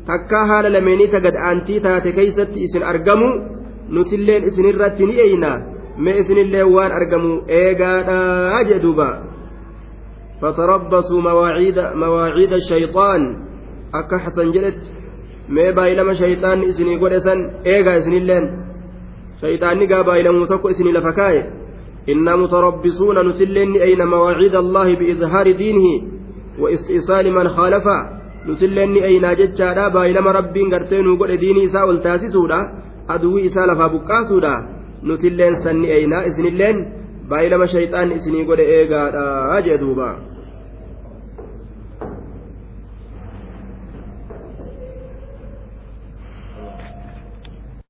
ta gad aantii taate keeysatti isin argamu nutilleen isinirratti ni eeyna mee isinillee waan argamu eegaadhaa jee duuba مواعيد مواعيد الشيطان أكا حسن جلت mee baay'ilama shayxaanni isinii godhe san eegaa isinilleen shayxaanni gaa baay'ilamuu tokko isinii lafa kaaye إنا متربصون نسلن أين مواعيد الله بإظهار دينه واستئصال من خالفه نسلن أين جتشارا بايلما ربين قرتين وقل ديني إساء التاسسودا أدوي إساء لفا بقاسودا nutilleen sanni eeynaa isinilleen baay'ilama shayxaan isinii godhe eegaadha jee duuba